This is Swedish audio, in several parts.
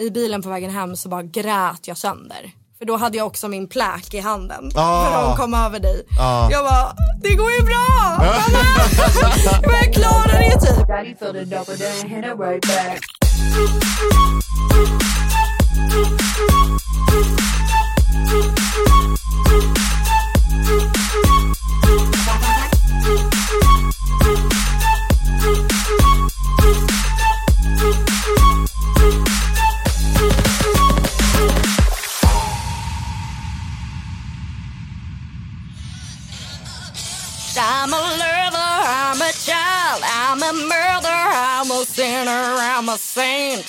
i bilen på vägen hem så bara grät jag sönder. För då hade jag också min pläk i handen. Ah. För de kom över dig. Ah. Jag bara, det går ju bra! Mamma! jag klarar det typ. A murderer, I'm a sinner, I'm a saint.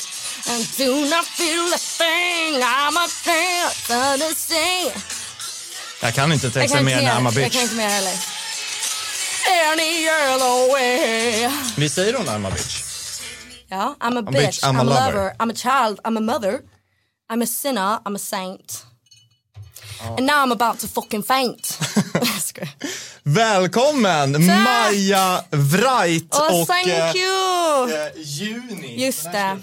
And do not feel a thing, I'm a the scene. Jag kan inte texten mer än I'm a mer, jag kan inte mer heller. Any yellow way. Vi säger hon I'm a bitch? Ja, I'm a bitch, bitch, I'm I'm, a a lover. lover, I'm a child, I'm a mother, I'm a sinner, I'm a saint. And now I'm about to fucking faint. Välkommen Maja Wright Åh, och thank eh, you! eh, Juni. Just det.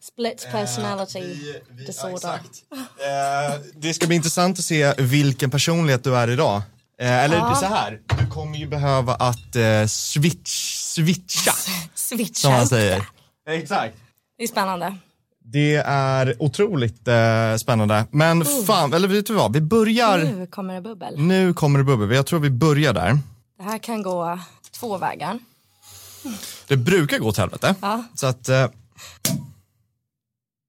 Split personality Eh, vi- vi- ja, disorder. exakt. Eh, det ska bli intressant att se vilken personlighet du är idag. Eh, eller Ja. så här, du kommer ju behöva att eh, switch, switcha, Switcha som man säger. Exakt. Det är spännande. Det är otroligt eh, spännande. Men fan, eller vet du vad, vi börjar, Nu kommer det bubbel. nu kommer det bubbel. Jag tror vi börjar där. Det här kan gå två vägar. Det brukar gå åt helvete. Ja. Så att, eh,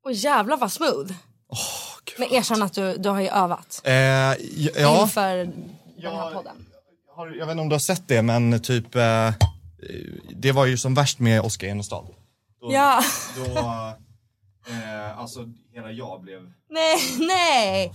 Och jävlar vad smooth. Men erkänn att du, du har ju övat eh, ja. inför den här podden. Har, jag vet inte om du har sett det, men typ eh, det var ju som värst med Oskar Enestad. Ja, Då, eh, alltså hela jag blev... nej, nej.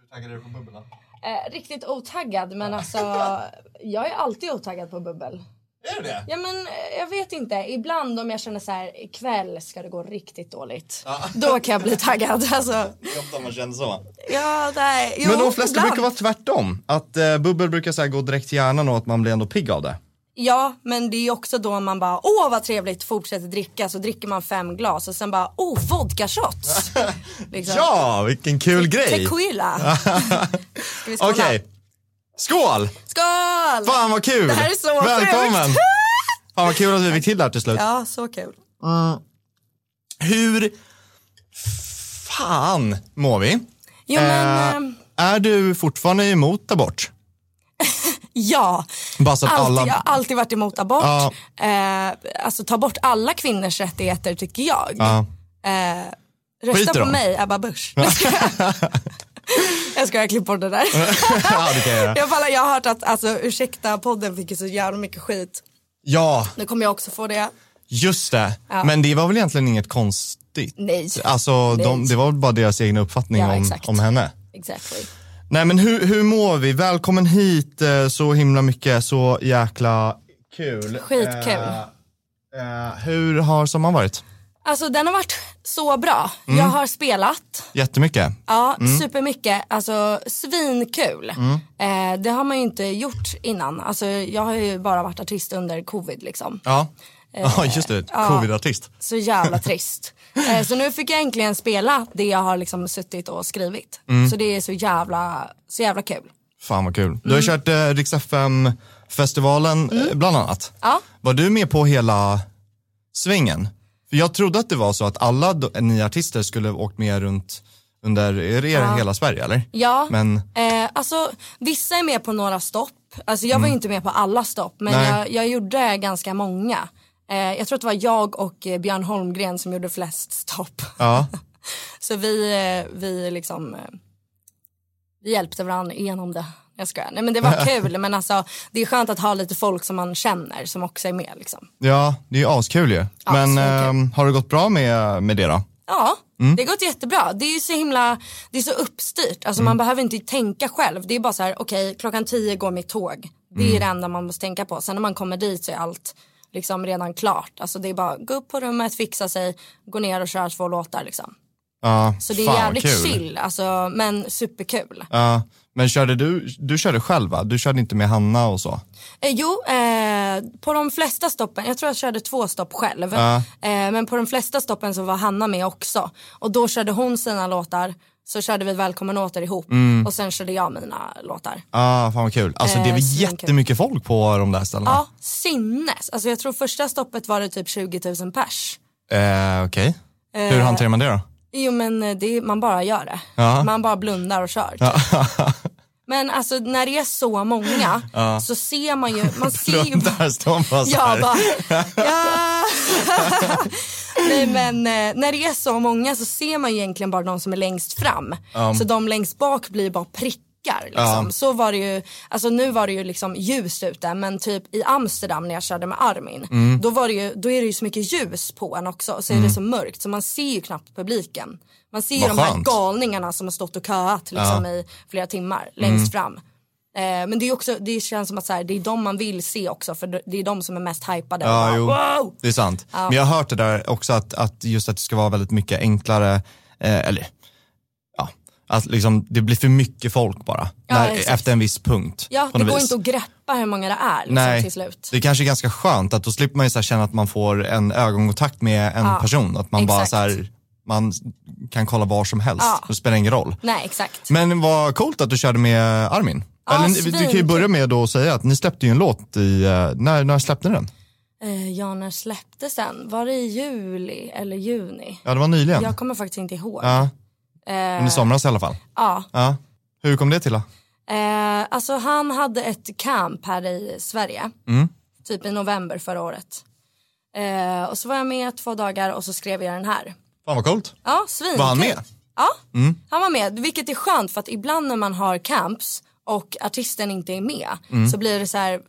Hur taggad är du på bubblan? Eh, riktigt otaggad men alltså jag är alltid otaggad på bubbel. Är du det? Ja men eh, jag vet inte, ibland om jag känner så här ikväll ska det gå riktigt dåligt. Då kan jag bli taggad. Alltså, Det är ofta man känner så. ja, nej. Jo, men de flesta ibland. brukar vara tvärtom. Att eh, bubbel brukar så här, gå direkt till hjärnan och att man blir ändå pigg av det. Ja, men det är också då man bara, åh vad trevligt, fortsätter dricka. Så dricker man fem glas och sen bara, åh vodka shots. liksom. Ja, vilken kul grej! Tequila. Okej. Skål! Skål! Fan vad kul! Det här är så Välkommen! sjukt. Fan vad kul att vi fick till det här till slut. Ja, så kul. Hur fan mår vi? Jo men, Eh, ehm, är du fortfarande emot abort? ja. Bara så att Alltid, alla... Jag har alltid varit emot abort. Ja. Eh, alltså ta bort alla kvinnors rättigheter tycker jag. Ja. Eh, rösta på mig, Ebba Busch. Jag skojar. jag ska klippa bort det där. ja, det kan jag jag, bara, jag har hört att alltså, ursäkta podden fick ju så jävla mycket skit. Ja, Nu kommer jag också få det. just det. Ja. Men det var väl egentligen inget konstigt? Nej. Alltså, de, Nej. det var väl bara deras egna uppfattning Ja, om, om henne. Exactly. Nej men hur, hur mår vi? Välkommen hit, eh, så himla mycket, så jäkla kul. Skitkul. Eh, eh, hur har sommaren varit? Alltså den har varit så bra. Mm. Jag har spelat. Jättemycket. Ja, supermycket. Alltså svinkul. Mm. Eh, det har man ju inte gjort innan. Alltså, jag har ju bara varit artist under covid liksom. Ja, ja just det, covid-artist. Så jävla trist. eh, så nu fick jag äntligen spela det jag har liksom suttit och skrivit. Mm. Så det är så jävla, så jävla kul. Fan vad kul. Du Mm. har kört eh, Rix FM festivalen eh, bland annat. Ja. Var du med på hela svängen? För jag trodde att det var så att alla ni artister skulle åkt med runt under er, er hela Sverige eller? Ja, Men eh, alltså vissa är med på några stopp. Alltså jag var ju inte med på alla stopp men jag, jag gjorde ganska många. Eh, jag tror att det var jag och eh, Björn Holmgren som gjorde flest stopp. ja, Så vi, eh, vi liksom, eh, vi hjälpte varandra igenom det. Jag skojar. Nej men det var kul men alltså det är skönt att ha lite folk som man känner som också är med liksom. ja, det är ju askul ju. Ja, Men ehm, har det gått bra med, med det då? Ja, Mm. det har gått jättebra. Det är ju så himla, det är så uppstyrt. Alltså Mm. man behöver inte tänka själv. Det är bara så här, okej klockan tio går mitt tåg. Det Mm. är det enda man måste tänka på. Sen när man kommer dit så är allt liksom redan klart. Alltså det är bara gå upp på rummet, fixa sig, gå ner och köra två låtar liksom. Ja, Så det är jävligt kul. chill, alltså, men superkul. Ja, Men körde du, du körde själv va? Du körde inte med Hanna och så? Eh, jo, eh, på de flesta stoppen, jag tror jag körde två stopp själv. Ja. Eh, men på de flesta stoppen så var Hanna med också. Och då körde hon sina låtar, så körde vi Välkommen åter ihop. Och sen körde jag mina låtar. Ah, fan vad kul. Alltså det är Eh, jättemycket folk på de där ställena? Ja, sinnes. Alltså jag tror första stoppet var det typ 20 000 pers. Eh, Okej. Hur Eh, hanterar man det då? Jo men eh, det, man bara gör det. Ja. Man bara blundar och kör. typ. Men alltså när det är så många så ser man ju, man ser ju Där står man bara så här. Jag bara, ja. Nej men eh, när det är så många så ser man ju egentligen bara de som är längst fram. Så de längst bak blir bara prickar. Liksom. Ja. Så var det ju, alltså nu var det ju liksom ljust ute men typ i Amsterdam när jag körde med Armin Mm. då, var det ju, då är det ju så mycket ljus på en också och så är det så mörkt så man ser ju knappt publiken. Man ser ju de här galningarna som har stått och köat liksom, i flera timmar längst Mm. fram. Eh, men det, är också, det känns som att så här, det är de man vill se också för det är de som är mest hypade. Ja, bara, wow! Det är sant. Men jag har hört det där också att, att just att det ska vara väldigt mycket enklare, eh, eller ja, att liksom det blir för mycket folk bara. Ja, när, efter en viss punkt. Ja, det går vis. inte att greppa hur många det är liksom, Nej, till slut. det är kanske är ganska skönt att då slipper man ju så känna att man får en ögonkontakt med en Ja, person. Att man bara exakt. så här, man kan kolla var som helst. Ja. Det spelar ingen roll. Nej, exakt. Men vad coolt att du körde med Armin. Ja, Eller, du kan ju börja med då att säga att ni släppte ju en låt i, eh, när, när släppte ni den? Eh, ja, när släpptes den? Var det i juli eller juni? Ja det var nyligen. Jag kommer faktiskt inte ihåg. Ja, Eh, men i somras i alla fall. ja. Ja. Hur kom det till då? Eh, alltså han hade ett camp här i Sverige. Mm. Typ i november förra året. Eh, och så var jag med två dagar och så skrev jag den här. Fan vad coolt. Ja, svin. Var han med? Ja, han var med. Vilket är skönt för att ibland när man har camps och artisten inte är med så blir det så här,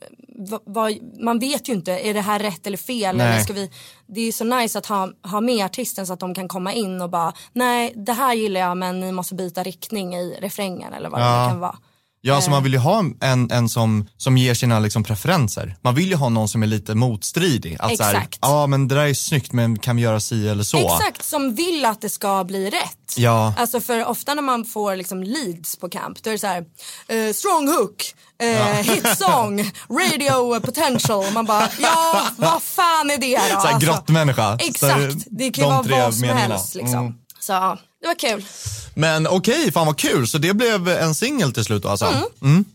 va, va, man vet ju inte, är det här rätt eller fel? Nej. Eller ska vi, det är så nice att ha, ha med artisten så att de kan komma in och bara, nej det här gillar jag men ni måste byta riktning i refrängen eller vad Ja. det kan vara. Ja, Eh. så man vill ju ha en, en som, som ger sina liksom preferenser. Man vill ju ha någon som är lite motstridig. Att så här, Exakt. ja men det där är snyggt men kan vi göra si eller så? Exakt, som vill att det ska bli rätt. Ja. Alltså för ofta när man får liksom leads på camp då är det så här, eh, strong hook, eh, hit song, radio potential. Man bara, ja vad fan är det då? Så här Alltså, grottmänniska. Exakt, det kan ju de vara vad som helst liksom. Mm. Så ja, det var kul. Men okej, fan vad kul. Så det blev en singel till slut då alltså? Mm.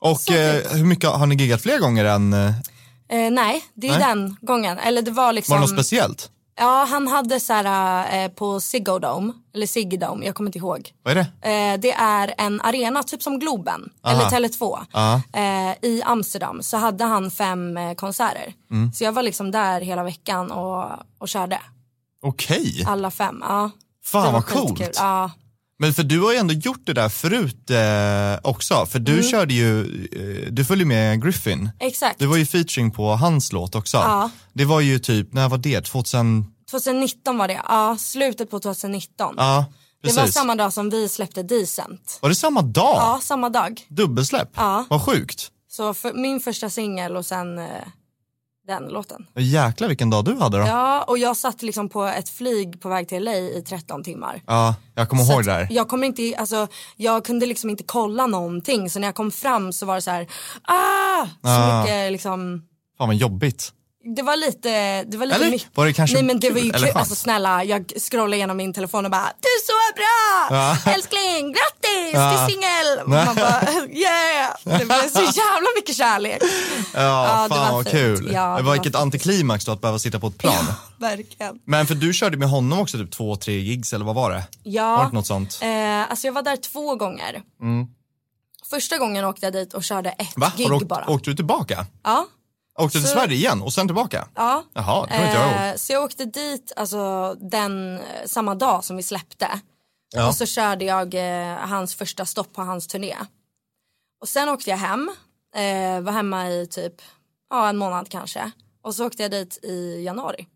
Och Så eh, hur mycket har ni giggat fler gånger än, eh, Eh, nej, det är Nej. den gången. Eller det var liksom, var det något speciellt? ja han hade så här eh, på Ziggo Dome, eller Ziggy Dome, jag kommer inte ihåg. Vad är det? Eh, det är en arena, typ som Globen, Aha. eller Tele2. Ja. Eh, I Amsterdam så hade han fem eh, konserter. Mm. Så jag var liksom där hela veckan och, och körde. Okej, Alla fem. Ja. Fan, Det vad coolt. Ja. men för du har ju ändå gjort det där förut eh, också. För Mm. du körde ju, eh, du följde med Griffin. Exakt. Du var ju featuring på hans låt också. Ja. Det var ju typ, när var det? 2000? 2019 var det. Ja, slutet på 2019. Ja, det precis. var samma dag som vi släppte Decent. Var det samma dag? Ja, samma dag. Dubbelsläpp? Ja. Vad sjukt. Så för min första singel och sen eh, den låten. Jäklar vilken dag du hade då. Ja, Ja, och jag satt liksom på ett flyg på väg till LA i 13 timmar. jag kommer Så ihåg det där. Jag, kommer inte, alltså, jag kunde liksom inte kolla någonting så när jag kom fram så var det så här, ah! Så Ah. mycket liksom, Fan vad jobbigt. Det var lite, det var lite Eller? mycket. Var det kanske Nej men det var ju kul kul, alltså snälla jag scrollade igenom min telefon och bara du är så bra! Ja. Älskling, grattis Ja. till singel! Man bara yeah! Det var så jävla mycket kärlek. Ja, Ja, det fan var vad kul. Ja, det var var vilket antiklimax då att behöva sitta på ett plan. Verkligen. Men för du körde med honom också typ två, tre gigs eller vad var det? Var Ja, det något sånt? eh, alltså jag var där två gånger. Första gången åkte jag dit och körde ett Va? gig du åkt, bara. åkte du tillbaka? Ja, Åkte till Så- Sverige igen och sen tillbaka? ja. Jaha, det inte jag ihåg. Eh, så jag åkte dit alltså, den, eh, samma dag som vi släppte. Ja. Och så körde jag eh, hans första stopp på hans turné. Och sen åkte jag hem, eh, var hemma i typ ja, en månad kanske. Och så åkte jag dit i januari.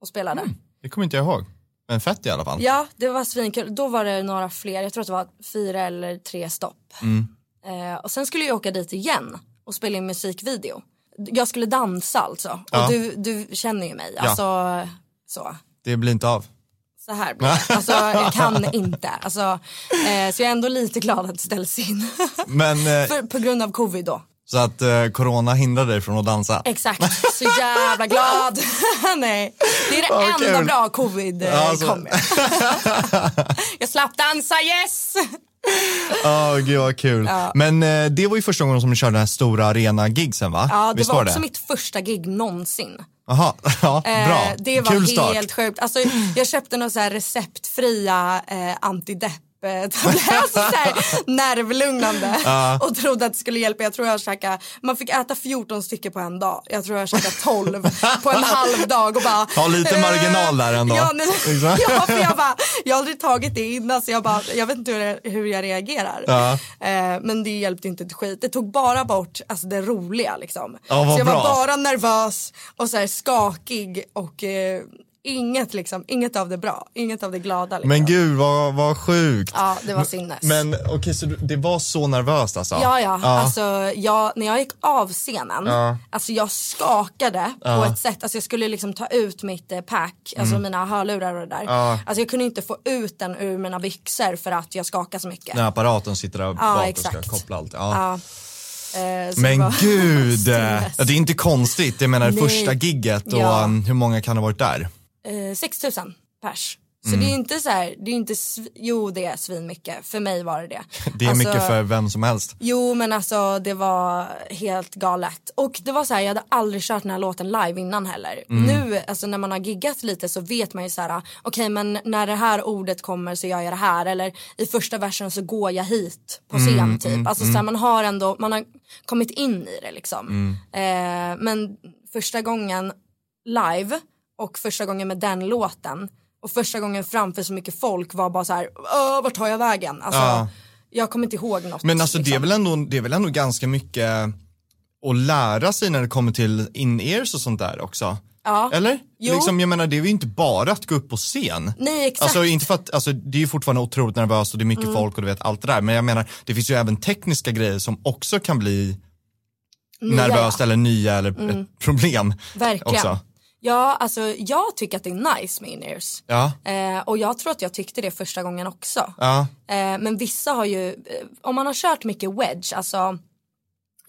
Och spelade. Det kommer inte jag ihåg. Men fett i alla fall. Ja, det var svinkul. Då var det några fler, jag tror att det var fyra eller tre stopp. Mm. Eh, och sen skulle jag åka dit igen och spela in musikvideo. Jag skulle dansa alltså. Ja. Och du, du känner ju mig. Ja. Alltså, så. Det blir inte av. Så här blir det. Alltså jag kan inte. Alltså, eh, så jag är ändå lite glad att det ställs in. Men eh, För, på grund av covid då. så att eh, corona hindrar dig från att dansa? Exakt, så jävla glad. Nej, det är det Vad enda kul. bra covid eh, Ja, alltså. kom med. jag slapp dansa, yes! Ja, gud vad kul. Men eh, det var ju första gången som du körde den här stora arena-gigsen va? Ja, det Visst var det? också mitt första gig någonsin. Jaha, ja, bra. Eh, det var kul start. helt sjukt. Alltså, jag köpte några så här receptfria eh, antidepp tabletter, alltså så nervlugnande och trodde att det skulle hjälpa. Jag tror jag käkade, man fick äta 14 stycken på en dag. Jag tror jag käkade 12 på en halv dag och bara Ha lite eh, marginal där ändå. Ja, Exakt. ja, för jag bara, jag har aldrig tagit det innan så jag bara, jag vet inte hur, jag- hur jag reagerar. Ja. Eh, men det hjälpte inte ett skit. Det tog bara bort alltså, det roliga liksom. Vad så jag bra. var bara nervös och så skakig och eh, inget liksom, inget av det bra, inget av det glada. Liksom. Men gud vad, vad sjukt. Ja, det var sinnes. Men okej, så du- det var så nervöst alltså? Ja, ja. Alltså, jag, när jag gick av scenen, Ja. alltså jag skakade på ett sätt, alltså jag skulle liksom ta ut mitt eh, pack, alltså mina hörlurar och det där. Mm. Ja. Alltså jag kunde inte få ut den ur mina byxor för att jag skakade så mycket. När apparaten sitter där bak och exakt. ska koppla allt. Ja. Ja. Eh, så Men var- gud, ja, det är inte konstigt. Jag menar Nej. första gigget och Ja. hur många kan ha varit där? Eh, 6 000 pers. Så Mm. det är inte så här, det är inte, jo det är svin mycket. För mig var det det. Det är Alltså, mycket för vem som helst. Jo men alltså det var helt galet. Och det var så här, jag hade aldrig kört den här låten live innan heller. Mm. Nu alltså när man har giggat lite så vet man ju så här, okej men när det här ordet kommer så gör jag det här. Eller i första versen så går jag hit på scen Mm, typ. alltså så här, man har ändå, man har kommit in i det liksom. Mm. Eh, men första gången live och första gången med den låten och första gången framför så mycket folk var bara så här, "Åh, vart tar jag vägen? Alltså, Ja. Jag kommer inte ihåg något. Men alltså det, är liksom. väl ändå, det är väl ändå ganska mycket att lära sig när det kommer till in-ears och sånt där också? Ja. Eller? Jo. Liksom, jag menar det är ju inte bara att gå upp på scen. Nej exakt. Alltså inte för att, alltså det är ju fortfarande otroligt nervöst och det är Mm. mycket folk och du vet allt det där. Men jag menar, det finns ju även tekniska grejer som också kan bli Nya, nervöst eller nya eller ett problem. Verkligen. Också. Ja, alltså jag tycker att det är nice med in-ears. Ja, Eh, och jag tror att jag tyckte det första gången också. ja, Eh, men vissa har ju, eh, om man har kört mycket wedge, alltså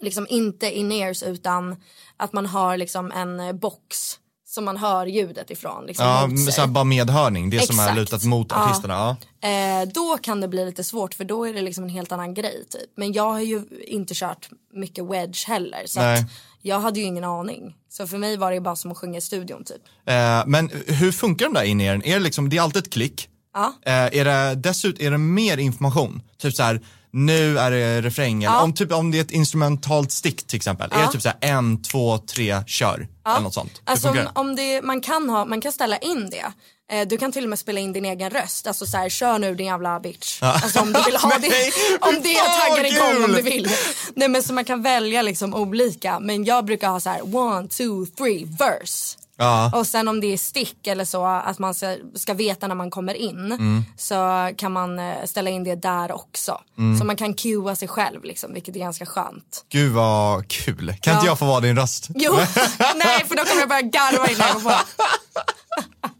liksom inte in-ears utan att man har liksom en eh, box som man hör ljudet ifrån. Liksom ja så bara medhörning, det som är Exakt. lutat mot Ja. artisterna. Ja. Eh, då kan det bli lite svårt för då är det liksom en helt annan grej typ. Men jag har ju inte kört mycket wedge heller så Nej. att jag hade ju ingen aning. Så för mig var det bara som att sjunga i studion typ. Eh, men hur funkar de där in-earen? Är det liksom, det är alltid ett klick? Ja. Eh, är det dessutom, är det mer information? Typ så här, nu är det refrängen. Ja. Om, typ, om det är ett instrumentalt stick till exempel, är det typ så här en, två, tre, kör? Eller något sånt. Hur Alltså om, det? om det, man, kan ha, man kan ställa in det. Eh, du kan till och med spela in din egen röst. Alltså så här, kör nu din jävla bitch. Alltså om du vill ha det. Om det taggar igång om du vill. Nej men så man kan välja liksom olika. Men jag brukar ha så här one, two, three, verse. Ja. Och sen om det är stick eller så att man ska, ska veta när man kommer in Mm. så kan man eh, ställa in det där också. Mm. Så man kan cuea sig själv liksom, vilket är ganska skönt. Gud vad kul. Kan inte Ja. jag få vara din röst? Jo, nej för då kommer jag börja garva innan jag går på.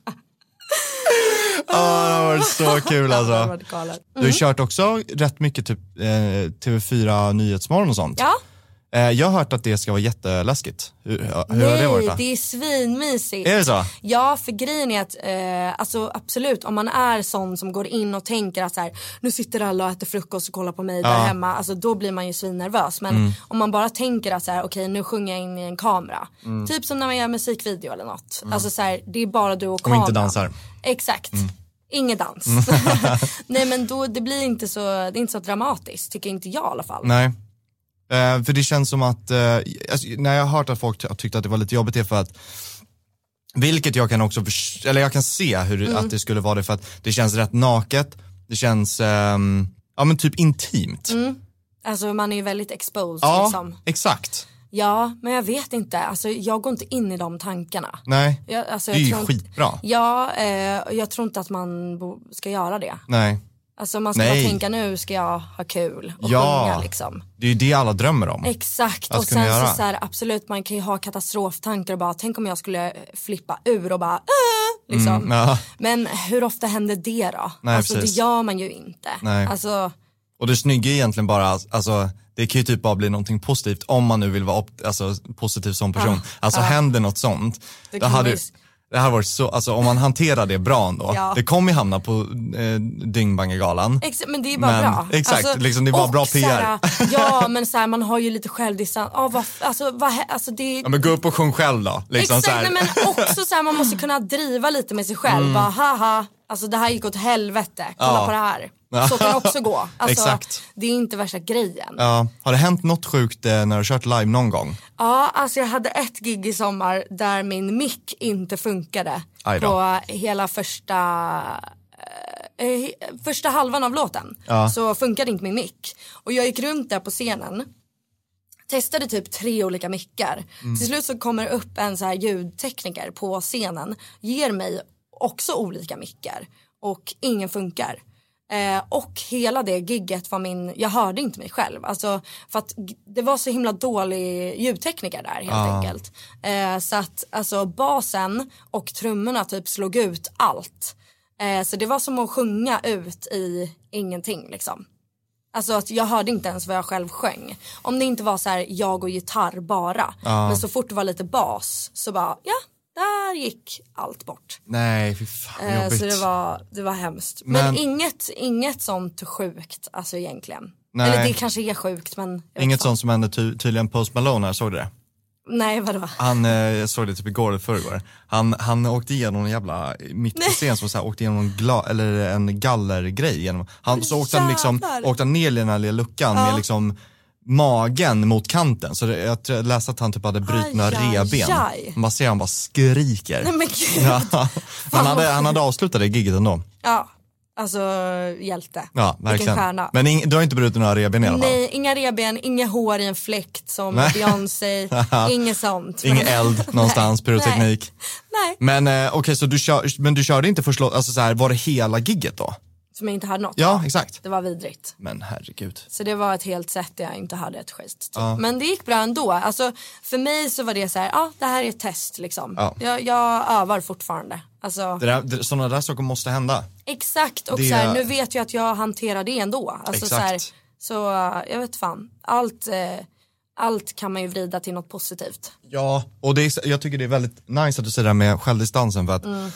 Ja, det har varit så kul alltså. Du har kört också rätt mycket typ eh, TV4 Nyhetsmorgon och sånt. Ja, jag har hört att det ska vara jätteläskigt. Hur, hur har det varit nej då? det är svinmysigt. Är det så? Ja, för grejen är att eh, alltså absolut om man är sån som går in och tänker att så här, nu sitter alla och äter frukost och kollar på mig där Ja. hemma, alltså då blir man ju svinnervös. Men om man bara tänker att så här, okej nu sjunger jag in i en kamera. Typ som när man gör musikvideo eller något. Alltså så här, det är bara du och Och kameran. inte dansar. Exakt. Ingen dans. Nej men då, det blir inte så, det är inte så dramatiskt, tycker inte jag i alla fall. Nej. Eh, för det känns som att, eh, alltså, när jag har hört att folk har tyckt att det var lite jobbigt det är för att vilket jag kan också, eller jag kan se hur Mm. att det skulle vara det för att det känns rätt naket, det känns, ehm, ja men typ intimt. Alltså man är ju väldigt exposed Ja, liksom. exakt. Ja, men jag vet inte. Alltså, jag går inte in i de tankarna. Nej, Jag, alltså, det är ju tror inte- skitbra. Ja, eh, jag tror inte att man ska göra det. Nej. Alltså man ska Nej. bara tänka nu ska jag ha kul och Ja. sjunga liksom. Det är ju det alla drömmer om. Exakt och sen göra. så, så här, absolut man kan ju ha katastroftankar och bara tänk om jag skulle flippa ur och bara äh, liksom. Mm, ja. Men hur ofta händer det då? Nej, alltså precis. det gör man ju inte. Nej. Alltså, Och det snygga är egentligen bara, alltså det kan ju typ bara bli någonting positivt om man nu vill vara op- alltså, positiv som person. alltså händer något sånt, Det det kan hade, ju- det hade varit så, alltså om man hanterar det bra ändå. Ja. Det kommer ju hamna på eh, Dyngbaggegalan. Men det är bara Men- bra. Alltså, exakt, liksom det är bara bra här, PR. ja men så här, man har ju lite självdistans. Oh, vad, alltså, vad, alltså det Ja men gå upp och sjung själv då. Liksom Exakt, här. Mm. nej, men också så här, man måste kunna driva lite med sig själv. Bara haha, alltså det här gick åt helvete, kolla Ja. på det här. Så kan det också gå. Alltså, Exakt. Det är inte värsta grejen. Ja. Ja, har det hänt något sjukt eh, när du har kört live någon gång? alltså jag hade ett gig i sommar där min mick inte funkade. Aj då. På hela första eh, eh, första halvan av låten Ja. så funkade inte min mick. Och jag gick runt där på scenen testade typ tre olika mickar. Mm. Till slut så kommer det upp en så här ljudtekniker på scenen, ger mig också olika mickar och ingen funkar. Eh, och hela det gigget var min, jag hörde inte mig själv. Alltså, för att det var så himla dålig ljudtekniker där helt enkelt. Eh, så att alltså basen och trummorna typ slog ut allt. Eh, så det var som att sjunga ut i ingenting liksom. Alltså att jag hörde inte ens vad jag själv sjöng. Om det inte var så här jag och gitarr bara. Men så fort det var lite bas så bara ja, där gick allt bort. Nej, fy fan Eh, jobbigt. så det var, det var hemskt. Men, Men- inget, inget sånt sjukt alltså egentligen. Nej. Eller det kanske är sjukt men. Inget sånt som hände ty- tydligen Post Malone här, såg du det? Nej vadå? Han, eh, jag såg det typ igår eller förrgår. Han, han åkte igenom en jävla, mitt på scen som så här, åkte igenom en, gla, eller en gallergrej. Genom, han, så åkte han liksom, åkte han ner i den här lilla luckan med liksom magen mot kanten. Så det, jag tror- jag läste att han typ hade brutna Aj, revben. aj. Man ser han bara skriker. Nej men gud. Ja. Ja. Han hade, han hade avslutat det giget ändå. alltså hjälte. Ja, Vilken verkligen. stjärna. Men ing, du har inte brutit några revben i alla fall? Nej, inga revben, inga hår i en fläkt som Nej. Beyoncé, inget sånt. Ingen eld någonstans, Nej, pyroteknik. Nej, Men eh, okej, så du, kör, men du körde inte först låt- alltså så här, var det hela gigget då? Som jag inte hade något Ja, av. exakt. Det var vidrigt. Men herregud. Så det var ett helt sätt där jag inte hade ett skit. Typ. Men det gick bra ändå. Alltså, för mig så var det så här, ja det här är ett test liksom. Ja. Jag, jag övar fortfarande. Alltså, Det där, det, sådana där saker måste hända. exakt och det- så här, nu vet jag att jag hanterar det ändå. Alltså, så, här, Exakt. så eh, jag vet fan, allt, eh, allt kan man ju vrida till något positivt. Ja, och det är, jag tycker det är väldigt nice att du säger det här med självdistansen för att Mm.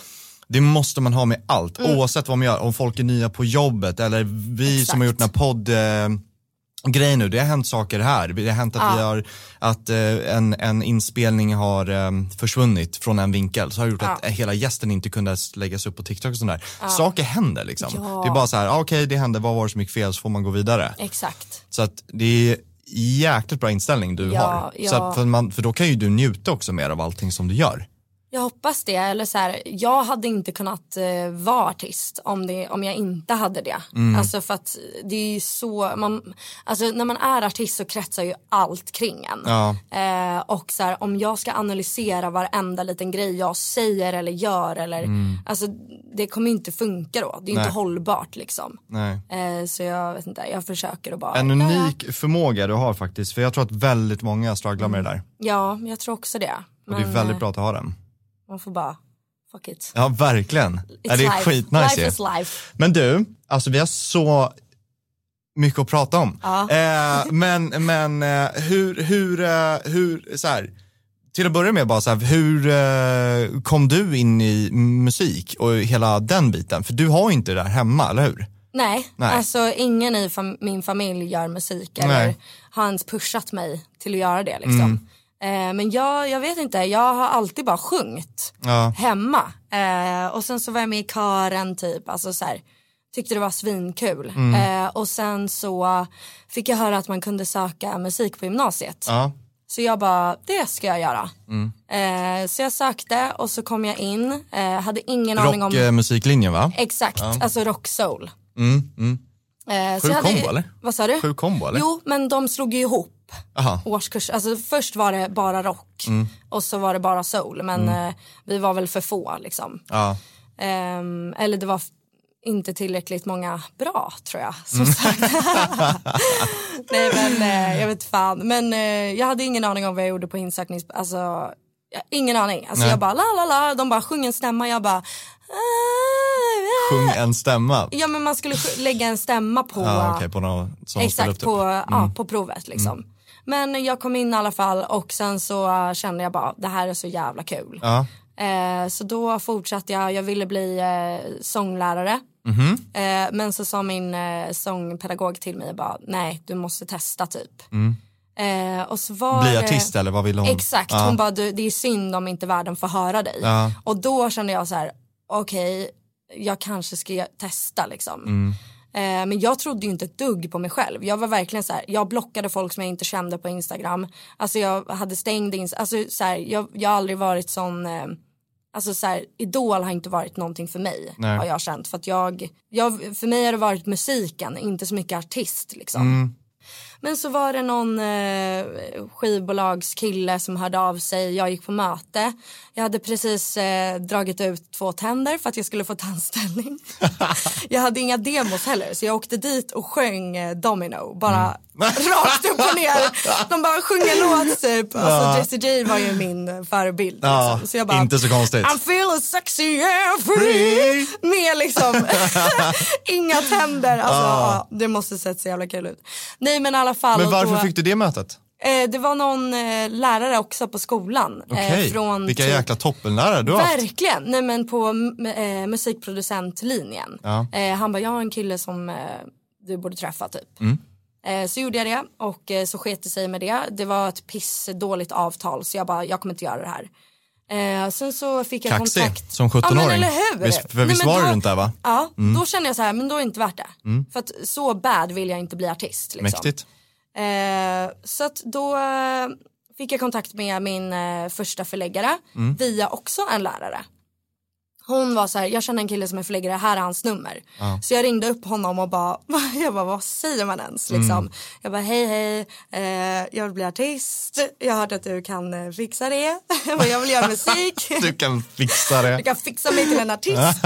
Det måste man ha med allt, oavsett vad man gör. Om folk är nya på jobbet eller vi som har gjort den här podd eh, nu, det har hänt saker här. Det har hänt att vi har, att eh, en, en inspelning har eh, försvunnit från en vinkel. Så har det gjort att Ja. eh, hela gästen inte kunde läggas upp på TikTok och sådär. Saker händer liksom. Ja. Det är bara så här, ah, okej det hände, vad var det som gick fel? Så får man gå vidare. Exakt. Så att det är jäkligt bra inställning du Ja, har. ja. Så att för, man, för då kan ju du njuta också mer av allting som du gör. Jag hoppas det. Eller så här, jag hade inte kunnat eh, vara artist om, det, om jag inte hade det. Mm. Alltså för att det är så, man, alltså när man är artist så kretsar ju allt kring en. Ja. Eh, och så här, om jag ska analysera varenda liten grej jag säger eller gör eller, alltså det kommer inte funka då. Det är Mm. Nej. inte hållbart liksom. Nej. Eh, så jag vet inte, jag försöker att bara, En ja, unik förmåga du har faktiskt, för jag tror att väldigt många strugglar med det där. ja, jag tror också det. Och det är Men, väldigt eh, bra att ha den. Man får bara, fuck it. Ja, verkligen. It's det är life. skitnice Life is life. Men du, alltså vi har så mycket att prata om. Ja. Eh, men men eh, hur, hur, eh, hur, så här, till att börja med bara så här, hur eh, kom du in i musik och hela den biten? För du har ju inte det där hemma, eller hur? Nej, Nej. alltså ingen i fam- min familj gör musik eller. Mm. har ens pushat mig till att göra det liksom. Eh, men jag, jag vet inte, jag har alltid bara sjungit Ja. hemma. Eh, och sen så var jag med i kören typ, alltså så här, tyckte det var svinkul. Mm. Eh, och sen så fick jag höra att man kunde söka musik på gymnasiet. Ja. Så jag bara, det ska jag göra. Eh, så jag sökte och så kom jag in, eh, hade ingen aning om Rockmusiklinjen va? Exakt, alltså rock soul. Mm, mm. Eh, hade- kombo, eller? Vad sa du? Sjuk kombo eller? Jo, men de slog ju ihop Aha. årskurs. Alltså först var det bara rock Mm. och så var det bara soul. Men eh, vi var väl för få liksom. Ja. Ehm, eller det var inte tillräckligt många bra tror jag. Som sagt. Nej men eh, jag vet fan. Men eh, jag hade ingen aning om vad jag gjorde på insöknings... Alltså, jag, ingen aning. Alltså Nej. jag bara la la la. De bara sjöng en stämma. Jag bara... Sjung en stämma. Ja men man skulle lägga en stämma på... Ja, okej, på upp Exakt, typ. Mm. på, ja, på provet liksom. Men jag kom in i alla fall och sen så uh, kände jag bara det här är så jävla kul. Ja. Eh, så då fortsatte jag, jag ville bli eh, sånglärare. Mhm. Eh, men så sa min eh, sångpedagog till mig bara nej du måste testa typ. Eh, och så var Mm. Bli artist eller vad ville hon? Exakt, Ja. hon bara du, det är synd om inte världen får höra dig. Ja. Och då kände jag så här, okej jag kanske ska testa liksom. Mm. Eh, men jag trodde ju inte ett dugg på mig själv. Jag var verkligen så här, jag blockade folk som jag inte kände på Instagram. Alltså jag hade stängd Instagram, alltså så här, jag, jag har aldrig varit sån eh, Alltså så här, Idol har inte varit någonting för mig Nej. har jag känt. För, att jag, jag, för mig har det varit musiken, inte så mycket artist liksom. Mm. Men så var det någon eh, skivbolagskille som hörde av sig. Jag gick på möte. Jag hade precis eh, dragit ut två tänder för att jag skulle få tandställning. jag hade inga demos heller så jag åkte dit och sjöng eh, Domino. Bara rakt upp och ner. De bara sjöng en låt typ. Alltså Jessie J var ju min förebild. Ja, liksom. Så jag bara, inte så konstigt. I'm feeling sexy and free. Med liksom inga tänder. Alltså, ja, det måste sett så jävla kul ut. Nej men i alla fall. Men varför då, fick du det mötet? Eh, Det var någon eh, lärare också på skolan. Okej, Eh, från vilka typ- jäkla toppenlärare du har haft. Verkligen, nej men på musikproducentlinjen. Ja. Han bara, jag har en kille som du borde träffa typ. Mm. Så gjorde jag det och så sket det sig med det. Det var ett piss dåligt avtal så jag bara, jag kommer inte göra det här. Eh, sen så fick jag Kaxig, kontakt. som Ja 17-åring. men eller hur. Visst- för visst var då- runt där, va? Ja, Mm. då kände jag så här, men då är det inte värt det. För att så bad vill jag inte bli artist. Liksom. Mäktigt. Eh, så att då eh, fick jag kontakt med min eh, första förläggare Mm. via också en lärare. Hon var så här, jag känner en kille som är förläggare, här är hans nummer. Så jag ringde upp honom och bara, jag bara, vad säger man ens liksom? Mm. Jag bara, hej hej, eh, jag vill bli artist, jag har hört att du kan eh, fixa det, jag vill göra musik. Du kan fixa det. Du kan fixa mig till en artist.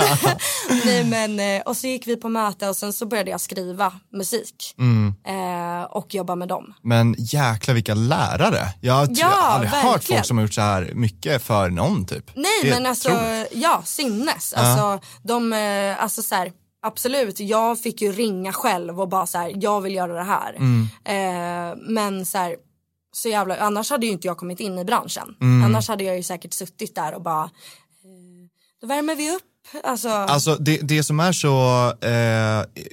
Nej, men, eh, och så gick vi på möte och sen så började jag skriva musik. Mm. Eh, och jobba med dem. Men jäkla vilka lärare. Jag har Ja, aldrig hört verkligen. folk som har gjort så här mycket för någon typ. Nej men alltså, otroligt. ja sinnes. Alltså, de, eh, alltså så här, absolut, jag fick ju ringa själv och bara så här, jag vill göra det här. Mm. Eh, men så här, så jävla, annars hade ju inte jag kommit in i branschen. Mm. Annars hade jag ju säkert suttit där och bara, eh, då värmer vi upp. Alltså, Alltså det, det som är så eh,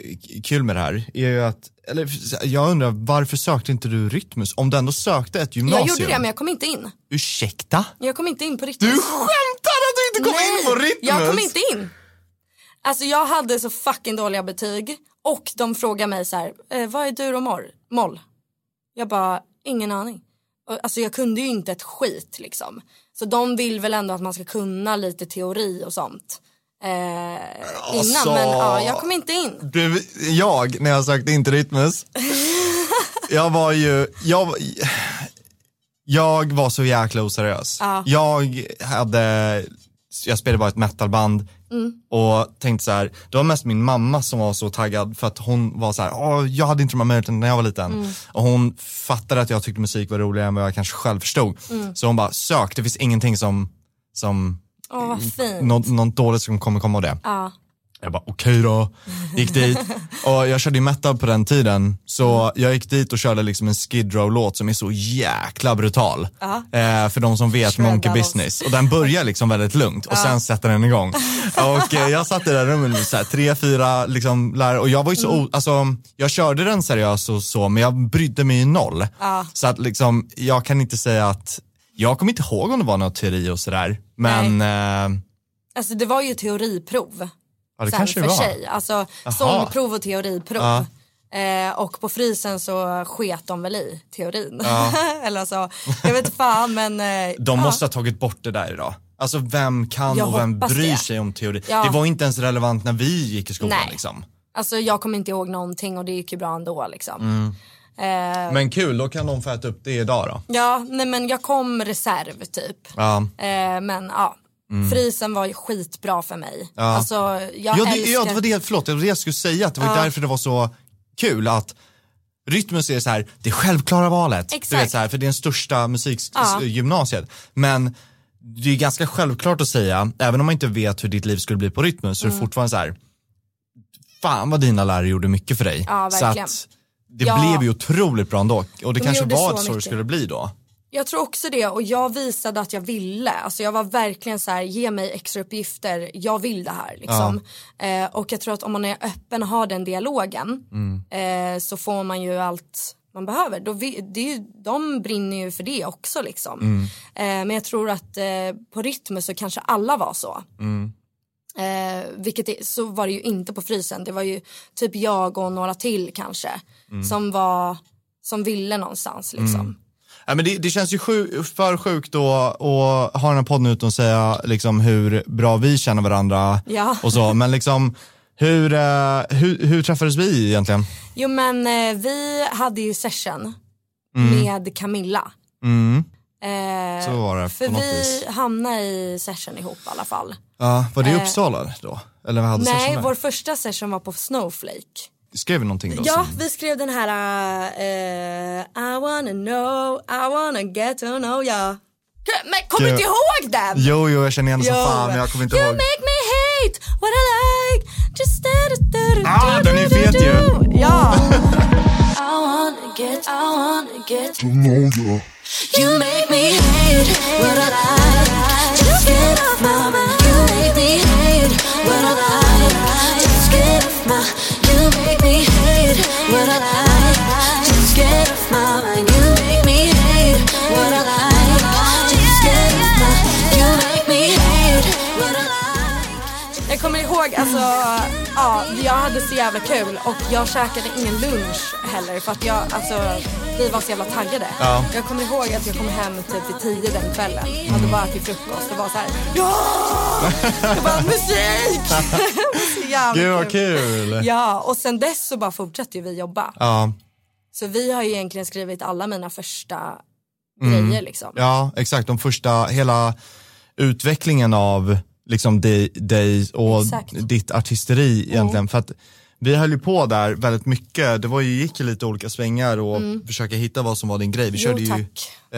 kul med det här är ju att, eller jag undrar varför sökte inte du Rytmus? Om du ändå sökte ett jag gymnasium. gjorde det men jag kom inte in. Ursäkta? Jag kom inte in på riktigt. Du skämtar inte kom in på Rytmus? jag kom inte in. Alltså jag hade så fucking dåliga betyg och de frågade mig så här, eh, vad är dur och moll? moll? Jag bara, ingen aning. Alltså jag kunde ju inte ett skit liksom. Så de vill väl ändå att man ska kunna lite teori och sånt. Eh, innan Alltså. men ja, jag kom inte in. Du, jag, när jag sökte in till Rytmus, jag var ju, jag, jag var så jäkla oseriös. Ja. Jag hade, jag spelade bara ett metalband och tänkte så här, det var mest min mamma som var så taggad för att hon var så här, jag hade inte de här möjligheterna när jag var liten. Och hon fattade att jag tyckte musik var roligare än vad jag kanske själv förstod. Så hon bara, sök, det finns ingenting som, som Åh fint. något, något dåligt som kommer komma av det. Ja. Jag bara okej då, gick dit. Och jag körde ju metal på den tiden. Så jag gick dit och körde liksom en Skid Row-låt som är så jäkla brutal. Eh, för de som vet Shredda Monkey loss. Business. Och den börjar liksom väldigt lugnt och sen sätter den igång. Och eh, jag satt i det där rummet med så här, tre, fyra liksom, lärare. Och jag var ju så, o- alltså jag körde den seriöst och så men jag brydde mig ju noll. Så att liksom, jag kan inte säga att, jag kommer inte ihåg om det var någon teori och sådär men eh, Alltså det var ju teoriprov. Ja, det sen kanske för det var. sig. Alltså sångprov och teoriprov. Ja. Eh, och på frysen så sket de väl i teorin. Eller alltså, jag vet fan men. Eh, De ja. måste ha tagit bort det där idag. Alltså vem kan Jag och vem bryr det. sig om teori? Ja. Det var inte ens relevant när vi gick i skolan Nej. liksom. Alltså jag kommer inte ihåg någonting och det gick ju bra ändå liksom. Mm. Eh, Men kul, då kan de få äta upp det idag då. ja, nej men jag kom reserv typ. Ja. Eh, men ja, Frysen var ju skitbra för mig. Alltså, jag Ja, det, älskar... ja, det var det, förlåt, det var det jag skulle säga, att det var därför det var så kul att Rytmus är så här, det självklara valet. Du Exakt. vet, så här, för det är den största musikgymnasiet. Men det är ganska självklart att säga, även om man inte vet hur ditt liv skulle bli på Rytmus, så är det fortfarande så här, fan vad dina lärare gjorde mycket för dig. Ja, så verkligen. att det Ja. blev ju otroligt bra ändå. Och det De kanske var så så, det skulle bli då. Jag tror också det och jag visade att jag ville. Alltså jag var verkligen så här, ge mig extra uppgifter, jag vill det här liksom. Eh, och jag tror att om man är öppen och har den dialogen eh, så får man ju allt man behöver. Då vi, det är ju, de brinner ju för det också liksom. Eh, men jag tror att eh, på rytmen så kanske alla var så. Eh, vilket det, så var det ju inte på frysen. Det var ju typ jag och några till kanske. Som var, som ville någonstans liksom. Ja, men det, det känns ju sju, för sjukt då att ha den här podden utan att säga liksom, hur bra vi känner varandra Ja. och så. Men liksom, hur, eh, hur, hur träffades vi egentligen? Jo men eh, vi hade ju session med Camilla. Mm. Eh, Så var det för vi vis. hamnade i session ihop i alla fall. Ja, var det i Uppsala då? Eller hade Nej, session där? vår första session var på Snowflake. Skrev vi någonting då? Ja, som- vi skrev den här eh, I wanna know, I wanna get to know ya. Men kommer du inte ihåg den? Jo, jo, jag känner igen det som fan, men jag kommer inte you ihåg. make me hate what I like Just da, da, da, da, Ah, den är fet ju. Ja. I wanna get, I wanna get You make me hate what I like ihåg alltså, ja, jag hade så jävla kul och jag käkade ingen lunch heller för att jag, alltså vi var så jävla taggade. Ja. Jag kommer ihåg att jag kom hem typ vid tio den kvällen. Hade bara ätit frukost och var så här, ja! Jag bara musik! så jävla Gud vad kul! Ja, och sen dess så bara fortsätter ju vi jobba. Ja, Så vi har ju egentligen skrivit alla mina första grejer liksom. Mm. ja, exakt. De första, hela utvecklingen av liksom dig, dig och Exakt. Mm. ditt artisteri egentligen. För att vi höll ju på där väldigt mycket. Det var ju, gick ju lite olika svängar och försöka hitta vad som var din grej. Vi Mm. Jo, körde ju